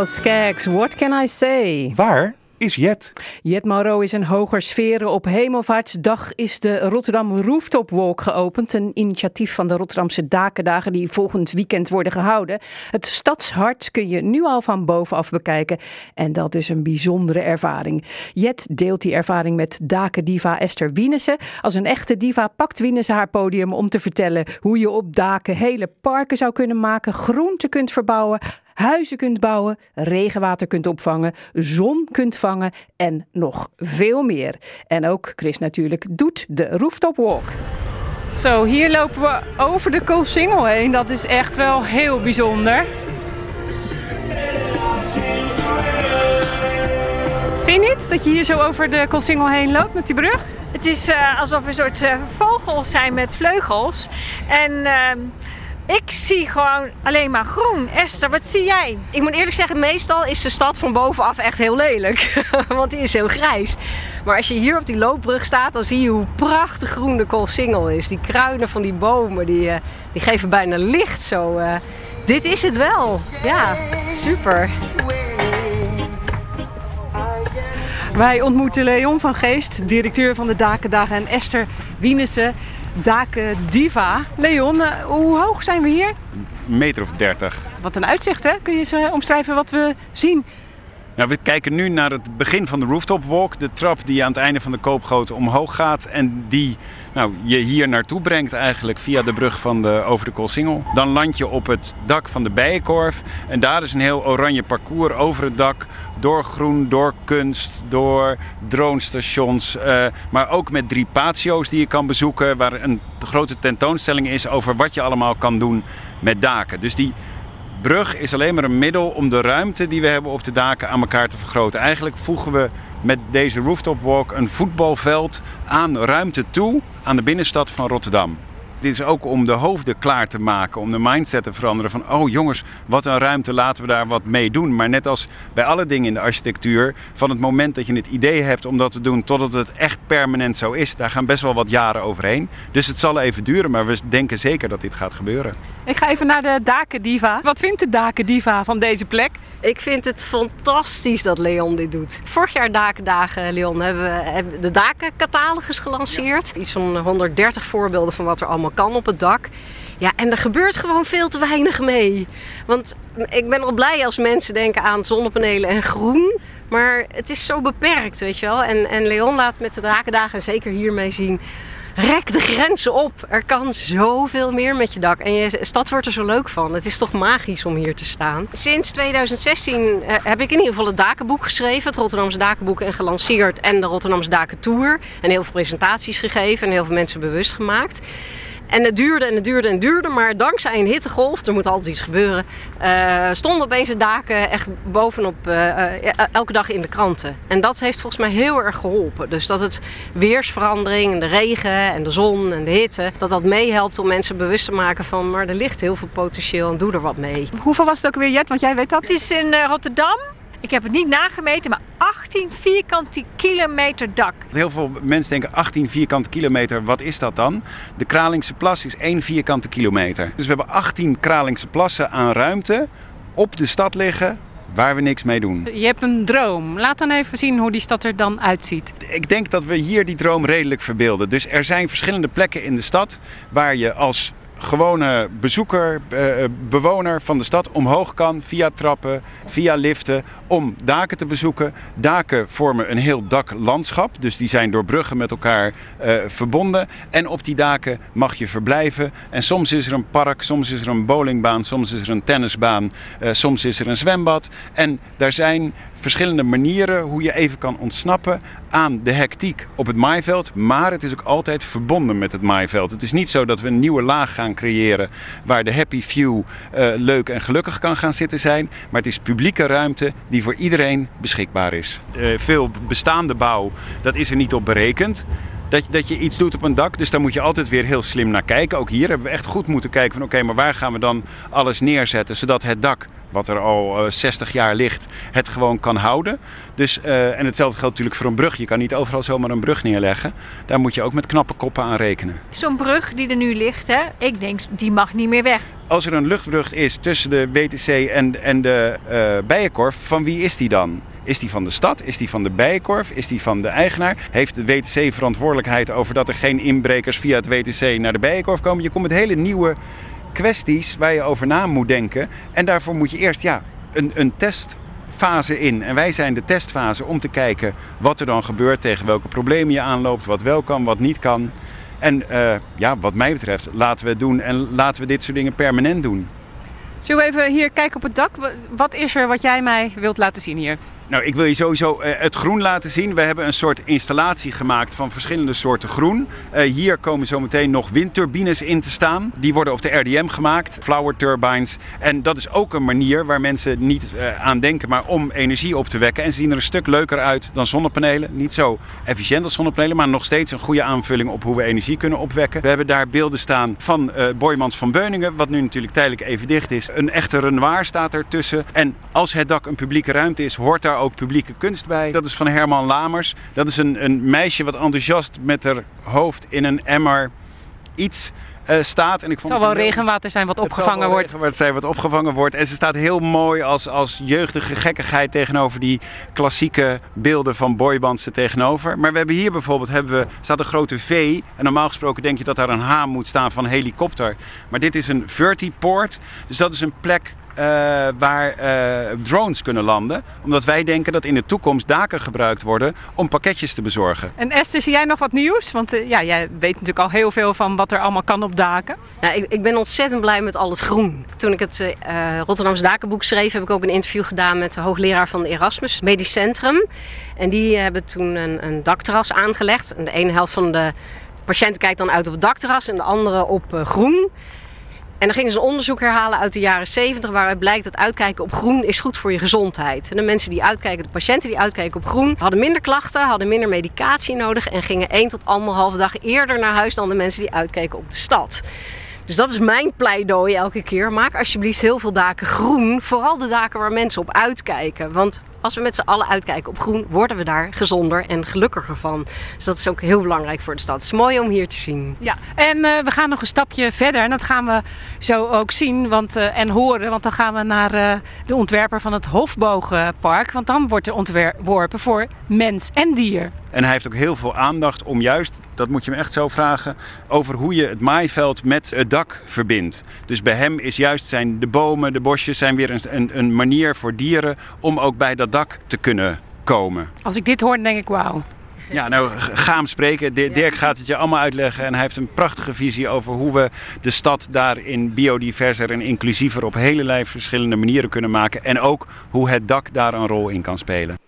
What can I say? Waar is Jet? Jet Mauro is een hoger sferen. Op Hemelvaartsdag is de Rotterdam Rooftop Walk geopend. Een initiatief van de Rotterdamse Dakendagen die volgend weekend worden gehouden. Het stadshart kun je nu al van bovenaf bekijken. En dat is een bijzondere ervaring. Jet deelt die ervaring met dakendiva Esther Wienese. Als een echte diva pakt Wienese haar podium om te vertellen hoe je op daken hele parken zou kunnen maken, groenten kunt verbouwen, huizen kunt bouwen, regenwater kunt opvangen, zon kunt vangen en nog veel meer. En ook Chris natuurlijk doet de rooftop walk. Zo, hier lopen we over de Koolsingel heen. Dat is echt wel heel bijzonder. Vind je niet dat je hier zo over de Koolsingel heen loopt met die brug? Het is eh, alsof we een soort eh, vogels zijn met vleugels. En ehm, ik zie gewoon alleen maar groen. Esther, wat zie jij? Ik moet eerlijk zeggen, meestal is de stad van bovenaf echt heel lelijk. Want die is heel grijs. Maar als je hier op die loopbrug staat, dan zie je hoe prachtig groen de Koolsingel is. Die kruinen van die bomen, die, eh, die geven bijna licht zo. eh. dit is het wel. Ja, super. Wij ontmoeten Leon van Geest, directeur van de Dakendagen, en Esther Wienese, Dakendiva. Leon, eh, hoe hoog zijn we hier? Een meter of dertig. Wat een uitzicht, hè? Kun je eens eh, omschrijven wat we zien? Nou, we kijken nu naar het begin van de rooftop walk. De trap die aan het einde van de koopgoot omhoog gaat. En die nou, je hier naartoe brengt eigenlijk via de brug van de, over de Koolsingel. Dan land je op het dak van de Bijenkorf. En daar is een heel oranje parcours over het dak. Door groen, door kunst, door dronestations. eh, maar ook met drie patio's die je kan bezoeken. Waar een grote tentoonstelling is over wat je allemaal kan doen met daken. Dus die brug is alleen maar een middel om de ruimte die we hebben op de daken aan elkaar te vergroten. Eigenlijk voegen we met deze rooftop walk een voetbalveld aan ruimte toe aan de binnenstad van Rotterdam. Dit is ook om de hoofden klaar te maken, om de mindset te veranderen van oh jongens, wat een ruimte, laten we daar wat mee doen. Maar net als bij alle dingen in de architectuur, van het moment dat je het idee hebt om dat te doen totdat het echt permanent zo is, daar gaan best wel wat jaren overheen. Dus het zal even duren, maar we denken zeker dat dit gaat gebeuren. Ik ga even naar de Dakendiva. Wat vindt de Dakendiva van deze plek? Ik vind het fantastisch dat Leon dit doet. Vorig jaar Dakendagen, Leon, hebben we de dakencatalogus gelanceerd. Iets van 130 voorbeelden van wat er allemaal kan op het dak. Ja, en er gebeurt gewoon veel te weinig mee. Want ik ben al blij als mensen denken aan zonnepanelen en groen. Maar het is zo beperkt, weet je wel. En, en Leon laat met de Drakendagen en zeker hiermee zien... Rek de grenzen op. Er kan zoveel meer met je dak. En je stad wordt er zo leuk van. Het is toch magisch om hier te staan. Sinds 2016 eh, heb ik in ieder geval het Dakenboek geschreven. Het Rotterdamse Dakenboek en gelanceerd. En de Rotterdamse Dakentour. En heel veel presentaties gegeven. En heel veel mensen bewust gemaakt. En het duurde en het duurde en het duurde. Maar dankzij een hittegolf, er moet altijd iets gebeuren, eh stonden opeens de daken echt bovenop eh, eh, elke dag in de kranten. En dat heeft volgens mij heel erg geholpen. Dus dat het weersverandering, en de regen en de zon en de hitte, dat dat meehelpt om mensen bewust te maken van, maar er ligt heel veel potentieel en doe er wat mee. Hoeveel was het ook weer, Jet? Want jij weet dat. Het is in eh, Rotterdam. Ik heb het niet nagemeten, maar 18 vierkante kilometer dak. Heel veel mensen denken 18 vierkante kilometer, wat is dat dan? De Kralingse plas is 1 vierkante kilometer. Dus we hebben 18 Kralingse plassen aan ruimte op de stad liggen waar we niks mee doen. Je hebt een droom. Laat dan even zien hoe die stad er dan uitziet. Ik denk dat we hier die droom redelijk verbeelden. Dus er zijn verschillende plekken in de stad waar je als gewone bezoeker, eh, bewoner van de stad omhoog kan via trappen, via liften, om daken te bezoeken. Daken vormen een heel daklandschap, dus die zijn door bruggen met elkaar eh, verbonden. En op die daken mag je verblijven. En soms is er een park, soms is er een bowlingbaan, soms is er een tennisbaan, eh, soms is er een zwembad. En daar zijn verschillende manieren hoe je even kan ontsnappen aan de hectiek op het maaiveld. Maar het is ook altijd verbonden met het maaiveld. Het is niet zo dat we een nieuwe laag gaan creëren waar de happy few eh, leuk en gelukkig kan gaan zitten zijn. Maar het is publieke ruimte die voor iedereen beschikbaar is. Eh, veel bestaande bouw, dat is er niet op berekend. Dat, dat je iets doet op een dak, dus daar moet je altijd weer heel slim naar kijken. Ook hier hebben we echt goed moeten kijken van oké, maar waar gaan we dan alles neerzetten zodat het dak wat er al eh, 60 jaar ligt, het gewoon kan houden. Dus, eh, en hetzelfde geldt natuurlijk voor een brug. Je kan niet overal zomaar een brug neerleggen. Daar moet je ook met knappe koppen aan rekenen. Zo'n brug die er nu ligt, hè, ik denk, die mag niet meer weg. Als er een luchtbrug is tussen de WTC en, en de eh, Bijenkorf, van wie is die dan? Is die van de stad? Is die van de Bijenkorf? Is die van de eigenaar? Heeft de WTC verantwoordelijkheid over dat er geen inbrekers via het WTC naar de Bijenkorf komen? Je komt met hele nieuwe kwesties waar je over na moet denken. En daarvoor moet je eerst ja, een, een testfase in. En wij zijn de testfase om te kijken wat er dan gebeurt, tegen welke problemen je aanloopt, wat wel kan, wat niet kan. En eh, ja, wat mij betreft, laten we het doen en laten we dit soort dingen permanent doen. Zullen we even hier kijken op het dak? Wa- Wat is er wat jij mij wilt laten zien hier? Nou, ik wil je sowieso eh, het groen laten zien. We hebben een soort installatie gemaakt van verschillende soorten groen. Eh, hier komen zometeen nog windturbines in te staan. Die worden op de RDM gemaakt, flower turbines. En dat is ook een manier waar mensen niet eh, aan denken, maar om energie op te wekken. En ze zien er een stuk leuker uit dan zonnepanelen. Niet zo efficiënt als zonnepanelen, maar nog steeds een goede aanvulling op hoe we energie kunnen opwekken. We hebben daar beelden staan van eh Boymans van Beuningen, wat nu natuurlijk tijdelijk even dicht is. Een echte Renoir staat ertussen. En als het dak een publieke ruimte is, hoort daar ook publieke kunst bij. Dat is van Herman Lamers. Dat is een, een meisje wat enthousiast met haar hoofd in een emmer iets eh, staat. En ik Het vond zal wel het een heel- regenwater zijn wat zal opgevangen wel wordt. regenwater zijn wat opgevangen wordt. En ze staat heel mooi als, als jeugdige gekkigheid tegenover die klassieke beelden van boybands tegenover. Maar we hebben hier bijvoorbeeld hebben we, staat een grote V. En normaal gesproken denk je dat daar een H moet staan van helikopter. Maar dit is een vertiport. Dus dat is een plek waar eh, drones kunnen landen. Omdat wij denken dat in de toekomst daken gebruikt worden om pakketjes te bezorgen. En Esther, zie jij nog wat nieuws? Want eh, ja, jij weet natuurlijk al heel veel van wat er allemaal kan op daken. Ja, ik, ik ben ontzettend blij met al het groen. Toen ik het eh, eh, Rotterdamse Dakenboek schreef, heb ik ook een interview gedaan met de hoogleraar van Erasmus Medisch Centrum. En die hebben toen een, een dakterras aangelegd. En de ene helft van de patiënten kijkt dan uit op het dakterras en de andere op eh, groen. En dan gingen ze een onderzoek herhalen uit de jaren 70 waaruit blijkt dat uitkijken op groen is goed voor je gezondheid. En de mensen die uitkijken, de patiënten die uitkijken op groen, hadden minder klachten, hadden minder medicatie nodig en gingen 1 tot 1,5 dag eerder naar huis dan de mensen die uitkijken op de stad. Dus dat is mijn pleidooi elke keer. Maak alsjeblieft heel veel daken groen. Vooral de daken waar mensen op uitkijken. Want als we met z'n allen uitkijken op groen, worden we daar gezonder en gelukkiger van. Dus dat is ook heel belangrijk voor de stad. Het is mooi om hier te zien. Ja, en eh, we gaan nog een stapje verder. En dat gaan we zo ook zien want, eh, en horen. Want dan gaan we naar eh, de ontwerper van het Hofbogenpark. Want dan wordt er ontworpen voor mens en dier. En hij heeft ook heel veel aandacht om juist, dat moet je hem echt zo vragen, over hoe je het maaiveld met het dak verbindt. Dus bij hem is juist zijn de bomen, de bosjes zijn weer een, een, een manier voor dieren om ook bij dat dak te kunnen komen. Als ik dit hoor, denk ik wauw. Ja, nou, ga hem spreken. Di- Dirk gaat het je allemaal uitleggen. En hij heeft een prachtige visie over hoe we de stad daarin biodiverser en inclusiever op hele verschillende manieren kunnen maken. En ook hoe het dak daar een rol in kan spelen.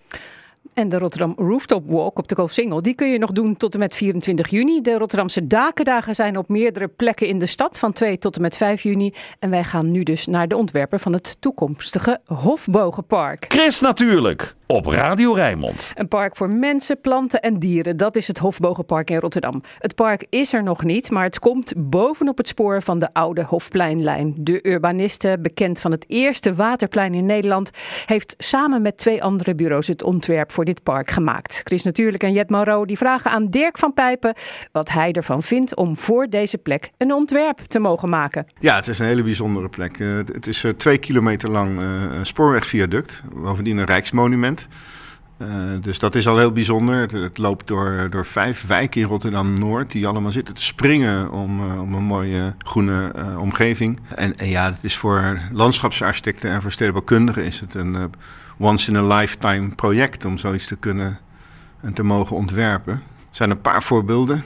En de Rotterdam Rooftop Walk op de Koolsingel, die kun je nog doen tot en met 24 juni. De Rotterdamse Dakendagen zijn op meerdere plekken in de stad van 2 tot en met 5 juni. En wij gaan nu dus naar de ontwerper van het toekomstige Hofbogenpark. Chris natuurlijk, op Radio Rijnmond. Een park voor mensen, planten en dieren. Dat is het Hofbogenpark in Rotterdam. Het park is er nog niet, maar het komt bovenop het spoor van de oude Hofpleinlijn. De urbaniste, bekend van het eerste waterplein in Nederland, heeft samen met twee andere bureaus het ontwerp voor dit park gemaakt. Chris Natuurlijk en Jet Mauro die vragen aan Dirk van Pijpen wat hij ervan vindt om voor deze plek een ontwerp te mogen maken. Ja, het is een hele bijzondere plek. Eh, het is eh, twee kilometer lang eh, spoorwegviaduct, bovendien een rijksmonument. Eh, dus dat is al heel bijzonder. Het, loopt door, door vijf wijken in Rotterdam-Noord die allemaal zitten te springen om, eh, om een mooie groene eh, omgeving. En, ja, het is voor landschapsarchitecten en voor stedenbouwkundigen is het een once-in-a-lifetime project om zoiets te kunnen en te mogen ontwerpen. Er zijn een paar voorbeelden.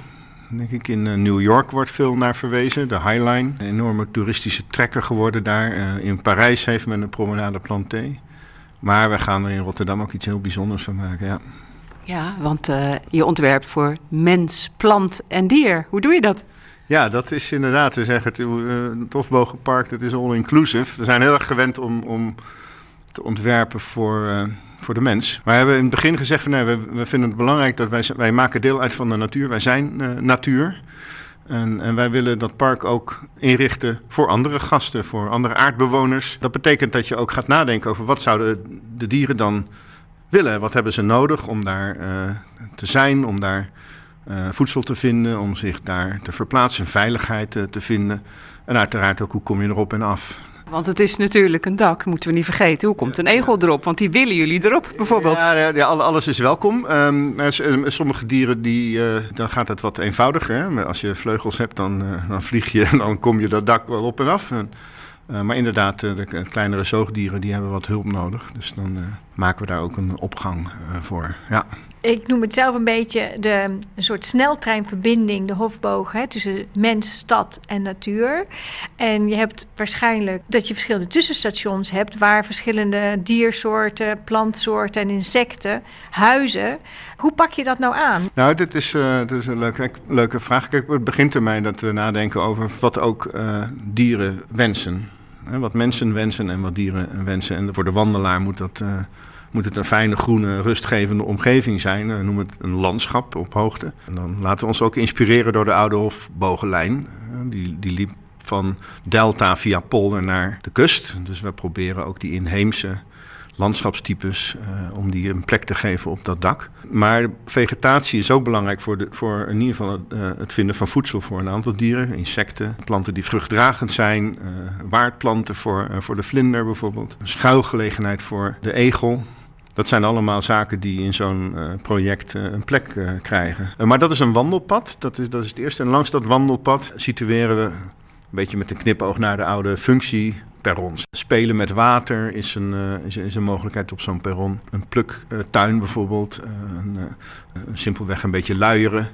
Denk ik. In New York wordt veel naar verwezen. De High Line, een enorme toeristische trekker geworden daar. In Parijs heeft men een promenade planté. Maar we gaan er in Rotterdam ook iets heel bijzonders van maken. Ja. Ja, want eh, je ontwerpt voor mens, plant en dier. Hoe doe je dat? Ja, dat is inderdaad, te zeggen, het, uh, het Hofbogenpark, dat is all-inclusive. We zijn heel erg gewend om, om te ontwerpen voor, uh, voor de mens. Maar we hebben in het begin gezegd van nee, we, we vinden het belangrijk dat wij, wij maken deel uit van de natuur. Wij zijn natuur. En, en, wij willen dat park ook inrichten voor andere gasten, voor andere aardbewoners. Dat betekent dat je ook gaat nadenken over wat zouden de dieren dan willen. Wat hebben ze nodig om daar uh, te zijn, om daar uh, voedsel te vinden, om zich daar te verplaatsen, veiligheid uh, te vinden. En uiteraard ook hoe kom je erop en af. Want het is natuurlijk een dak, moeten we niet vergeten. Hoe komt een egel erop? Want die willen jullie erop, bijvoorbeeld. Ja, ja, alles is welkom. Um, sommige dieren, die, uh, dan gaat het wat eenvoudiger. Hè? Als je vleugels hebt, dan, uh, dan vlieg je en dan kom je dat dak wel op en af. En, uh, maar inderdaad, de kleinere zoogdieren, die hebben wat hulp nodig. Dus dan maken we daar ook een opgang voor. Ja. Ik noem het zelf een beetje de, een soort sneltreinverbinding, de hofboog, hè, tussen mens, stad en natuur. En je hebt waarschijnlijk dat je verschillende tussenstations hebt waar verschillende diersoorten, plantsoorten en insecten huizen. Hoe pak je dat nou aan? Nou, dit is, is een leuke, leuke vraag. Kijk, het begint ermee dat we nadenken over wat ook uh, dieren wensen. Wat mensen wensen en wat dieren wensen. En voor de wandelaar moet dat... Uh, moet het een fijne, groene, rustgevende omgeving zijn. Uh, noem het een landschap op hoogte. En dan laten we ons ook inspireren door de oude Hofbogenlijn. Uh, die, die liep van Delta via polder naar de kust. Dus we proberen ook die inheemse landschapstypes uh, om die een plek te geven op dat dak. Maar vegetatie is ook belangrijk voor, de, voor in ieder geval het, vinden van voedsel voor een aantal dieren. Insecten, planten die vruchtdragend zijn, waardplanten voor, voor de vlinder bijvoorbeeld. Een schuilgelegenheid voor de egel. Dat zijn allemaal zaken die in zo'n uh, project uh, een plek uh, krijgen. maar dat is een wandelpad, dat is, dat is het eerste. En langs dat wandelpad situeren we, een beetje met een knipoog naar de oude functie, perrons. Spelen met water is een, is een mogelijkheid op zo'n perron. Een pluktuin bijvoorbeeld, een, simpelweg een beetje luieren.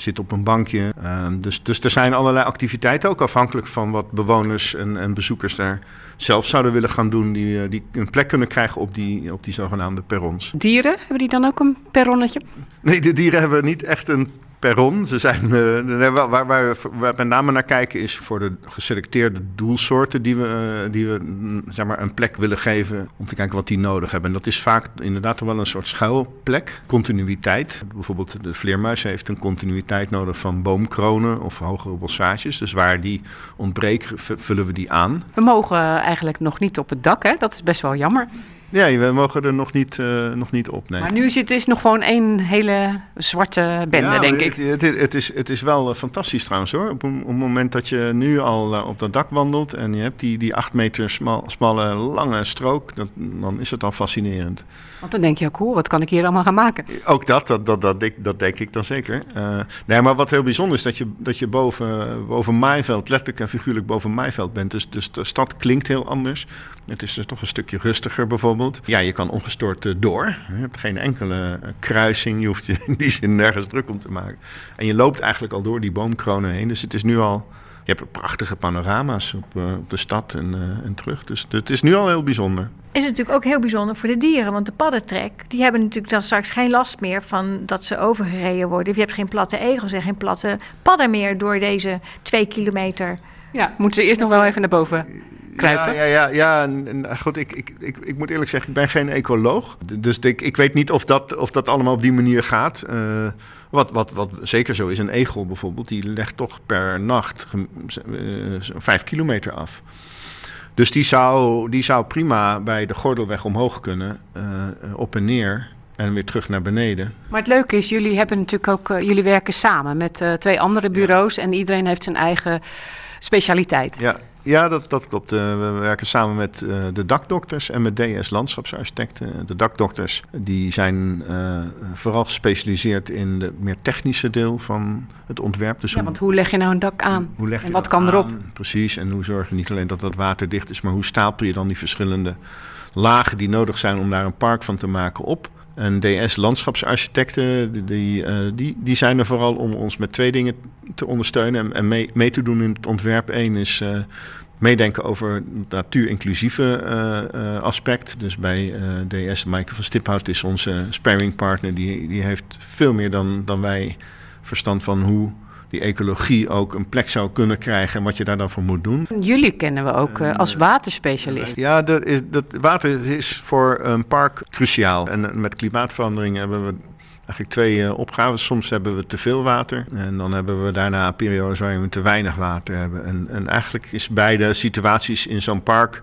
Zit op een bankje. dus, dus er zijn allerlei activiteiten, ook afhankelijk van wat bewoners en, en bezoekers daar zelf zouden willen gaan doen, die, die een plek kunnen krijgen op die, op die zogenaamde perrons. Dieren, hebben die dan ook een perronnetje? Nee, de dieren hebben niet echt een perron. Ze zijn, uh, waar, waar, waar, we met name naar kijken is voor de geselecteerde doelsoorten die we, uh, die we mm, zeg maar, een plek willen geven om te kijken wat die nodig hebben. En dat is vaak inderdaad wel een soort schuilplek, continuïteit. Bijvoorbeeld de vleermuis heeft een continuïteit nodig van boomkronen of hogere bossages. Dus waar die ontbreken, vullen we die aan. We mogen eigenlijk nog niet op het dak, hè? dat is best wel jammer. Ja, we mogen er nog niet, uh, nog niet op. Nee. Maar nu is het is nog gewoon één hele zwarte bende, ja, denk ik. Het, het, het, is, het is wel uh, fantastisch trouwens hoor. Op, op het moment dat je nu al uh, op dat dak wandelt en je hebt die, die acht meter smal, smalle, lange strook, dat, dan is het al fascinerend. Want dan denk je ook, hoe, wat kan ik hier allemaal gaan maken? Ook dat, dat, dat, dat, dat, dat denk ik dan zeker. nee, maar wat heel bijzonder is, dat je, dat je boven, boven Maaiveld, letterlijk en figuurlijk boven Maaiveld bent. Dus, dus de stad klinkt heel anders. Het is dus toch een stukje rustiger bijvoorbeeld. Bijvoorbeeld. Ja, je kan ongestoord eh, door. Je hebt geen enkele eh, kruising. Je hoeft je in die zin nergens druk om te maken. En je loopt eigenlijk al door die boomkronen heen. Dus het is nu al... Je hebt prachtige panorama's op, eh, op de stad en, eh, en terug. Dus het is nu al heel bijzonder. Is het natuurlijk ook heel bijzonder voor de dieren, want de paddentrek, die hebben natuurlijk dan straks geen last meer van dat ze overgereden worden. Je hebt geen platte egels en geen platte padden meer door deze twee kilometer. Ja, moeten ze eerst nog wel even naar boven kruipen? Ja, ja, ja, ja. Goed, ik, ik, ik, ik moet eerlijk zeggen, ik ben geen ecoloog. Dus ik, ik weet niet of dat, of dat allemaal op die manier gaat. Eh, wat, wat, wat zeker zo is, een egel bijvoorbeeld, die legt toch per nacht eh, vijf kilometer af. Dus die zou, die zou prima bij de gordelweg omhoog kunnen, eh, op en neer en weer terug naar beneden. Maar het leuke is, jullie hebben natuurlijk ook, jullie werken samen met twee andere bureaus en iedereen heeft zijn eigen specialiteit. Ja, ja dat, dat klopt. Eh, we werken samen met eh, de dakdokters en met DS Landschapsarchitecten. De dakdokters die zijn eh, vooral gespecialiseerd in de meer technische deel van het ontwerp. Dus Ja, hoe- want hoe leg je nou een dak aan? hoe leg je en wat kan erop? Precies, en hoe zorg je niet alleen dat dat waterdicht is, maar hoe stapel je dan die verschillende lagen die nodig zijn om daar een park van te maken op? En DS Landschapsarchitecten, die, die, die, die zijn er vooral om ons met twee dingen te ondersteunen en, en mee, mee te doen in het ontwerp. Eén is meedenken over het natuurinclusieve eh, eh, aspect. Dus bij eh, DS, Maaike van Stiphout is onze sparringpartner. Die, die heeft veel meer dan, dan wij verstand van hoe die ecologie ook een plek zou kunnen krijgen en wat je daar dan voor moet doen. Jullie kennen we ook als waterspecialist. Ja, dat is, dat water is voor een park cruciaal. En met klimaatverandering hebben we eigenlijk twee eh, opgaves. Soms hebben we te veel water en dan hebben we daarna periodes waarin we te weinig water hebben. En, en eigenlijk is beide situaties in zo'n park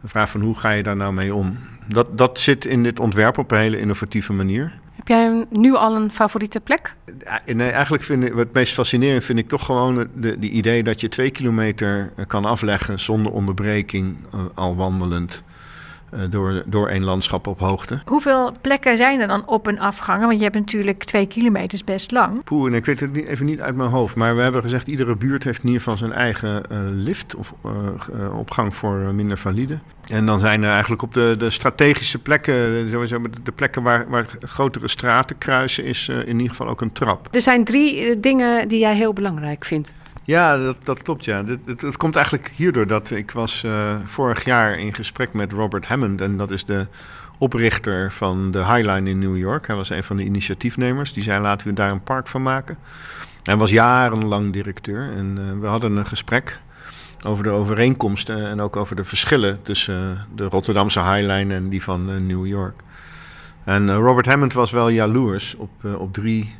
de vraag van hoe ga je daar nou mee om. Dat, dat zit in dit ontwerp op een hele innovatieve manier. Heb jij nu al een favoriete plek? Ja, Nee, eigenlijk vind ik het meest fascinerend vind ik toch gewoon de, de, die idee dat je twee kilometer eh, kan afleggen zonder onderbreking, eh, al wandelend, eh, door, door één landschap op hoogte. Hoeveel plekken zijn er dan op en afgangen? Want je hebt natuurlijk twee kilometer, is best lang. Poeh, en ik weet het niet, even niet uit mijn hoofd, maar we hebben gezegd iedere buurt heeft in ieder geval zijn eigen eh, lift of eh, eh, opgang voor eh, minder valide. En dan zijn er eigenlijk op de, de strategische plekken, eh, sowieso met de plekken waar, waar grotere straten kruisen, is eh, in ieder geval ook een trap. Er zijn drie eh, dingen die jij heel belangrijk vindt. Ja, dat, dat klopt. Ja. Het, komt eigenlijk hierdoor dat ik was eh, vorig jaar in gesprek met Robert Hammond. En dat is de oprichter van de Highline in New York. Hij was een van de initiatiefnemers. Die zei laten we daar een park van maken. Hij was jarenlang directeur. En eh, we hadden een gesprek over de overeenkomsten en ook over de verschillen tussen eh, de Rotterdamse Highline en die van New York. En Robert Hammond was wel jaloers op, op drie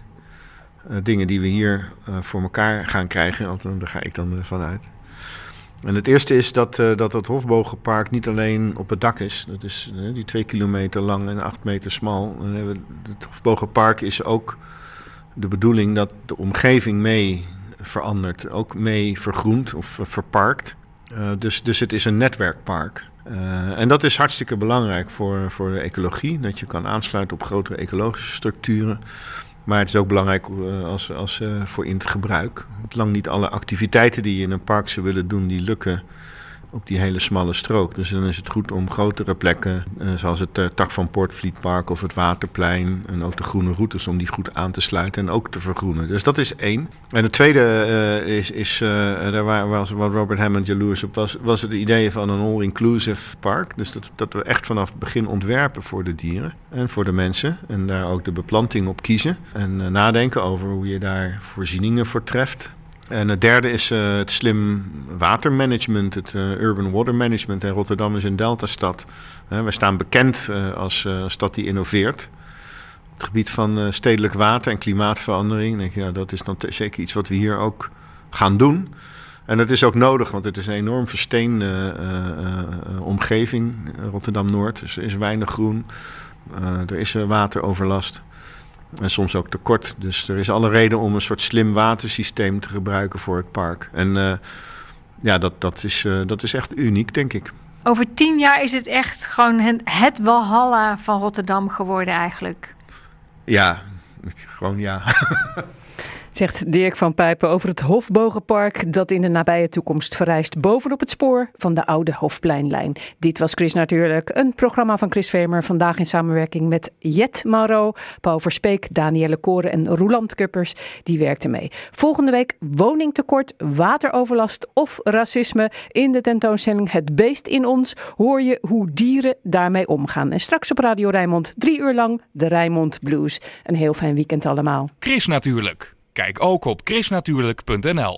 eh, dingen die we hier eh, voor elkaar gaan krijgen. Althans, daar ga ik dan eh, vanuit. En het eerste is dat, eh, dat het Hofbogenpark niet alleen op het dak is. Dat is eh, die twee kilometer lang en acht meter smal. Het Hofbogenpark is ook de bedoeling dat de omgeving mee verandert. Ook mee vergroent of eh, verparkt. Eh, dus, dus het is een netwerkpark. Eh, en dat is hartstikke belangrijk voor, voor de ecologie. Dat je kan aansluiten op grotere ecologische structuren. Maar het is ook belangrijk eh, als, als, eh, voor in het gebruik. Want lang niet alle activiteiten die je in een park zou willen doen, die lukken op die hele smalle strook. Dus dan is het goed om grotere plekken, eh, zoals het eh, tak van Poortvlietpark of het Waterplein en ook de groene routes, om die goed aan te sluiten en ook te vergroenen. Dus dat is één. En het tweede eh, is, is daar waar, was wat Robert Hammond jaloers op was, was het idee van een all-inclusive park. Dus dat, dat we echt vanaf het begin ontwerpen voor de dieren en voor de mensen. En daar ook de beplanting op kiezen. En nadenken over hoe je daar voorzieningen voor treft. En het derde is eh, het slim watermanagement, het eh, urban water management. En Rotterdam is een deltastad. Uh, we staan bekend eh, als stad die innoveert. Het gebied van stedelijk water en klimaatverandering. Denk, ja, dat is dan zeker iets wat we hier ook gaan doen. En dat is ook nodig, want het is een enorm versteende omgeving. Rotterdam-Noord, dus er is weinig groen. Er is wateroverlast. En soms ook tekort. Dus er is alle reden om een soort slim watersysteem te gebruiken voor het park. En eh, ja, dat, dat, is, eh, dat is echt uniek, denk ik. Over tien jaar is het echt gewoon het, walhalla van Rotterdam geworden eigenlijk. Ja, gewoon ja. Zegt Dirk van Pijpen over het Hofbogenpark dat in de nabije toekomst verrijst bovenop het spoor van de oude Hofpleinlijn. Dit was Chris Natuurlijk, een programma van Chris Vemer. Vandaag in samenwerking met Jet Mauro, Paul Verspeek, Danielle Koren en Roland Kuppers. Die werkten mee. Volgende week woningtekort, wateroverlast of racisme. In de tentoonstelling Het Beest in ons hoor je hoe dieren daarmee omgaan. En straks op Radio Rijnmond drie uur lang de Rijnmond Blues. Een heel fijn weekend allemaal. Chris Natuurlijk. Kijk ook op chrisnatuurlijk.nl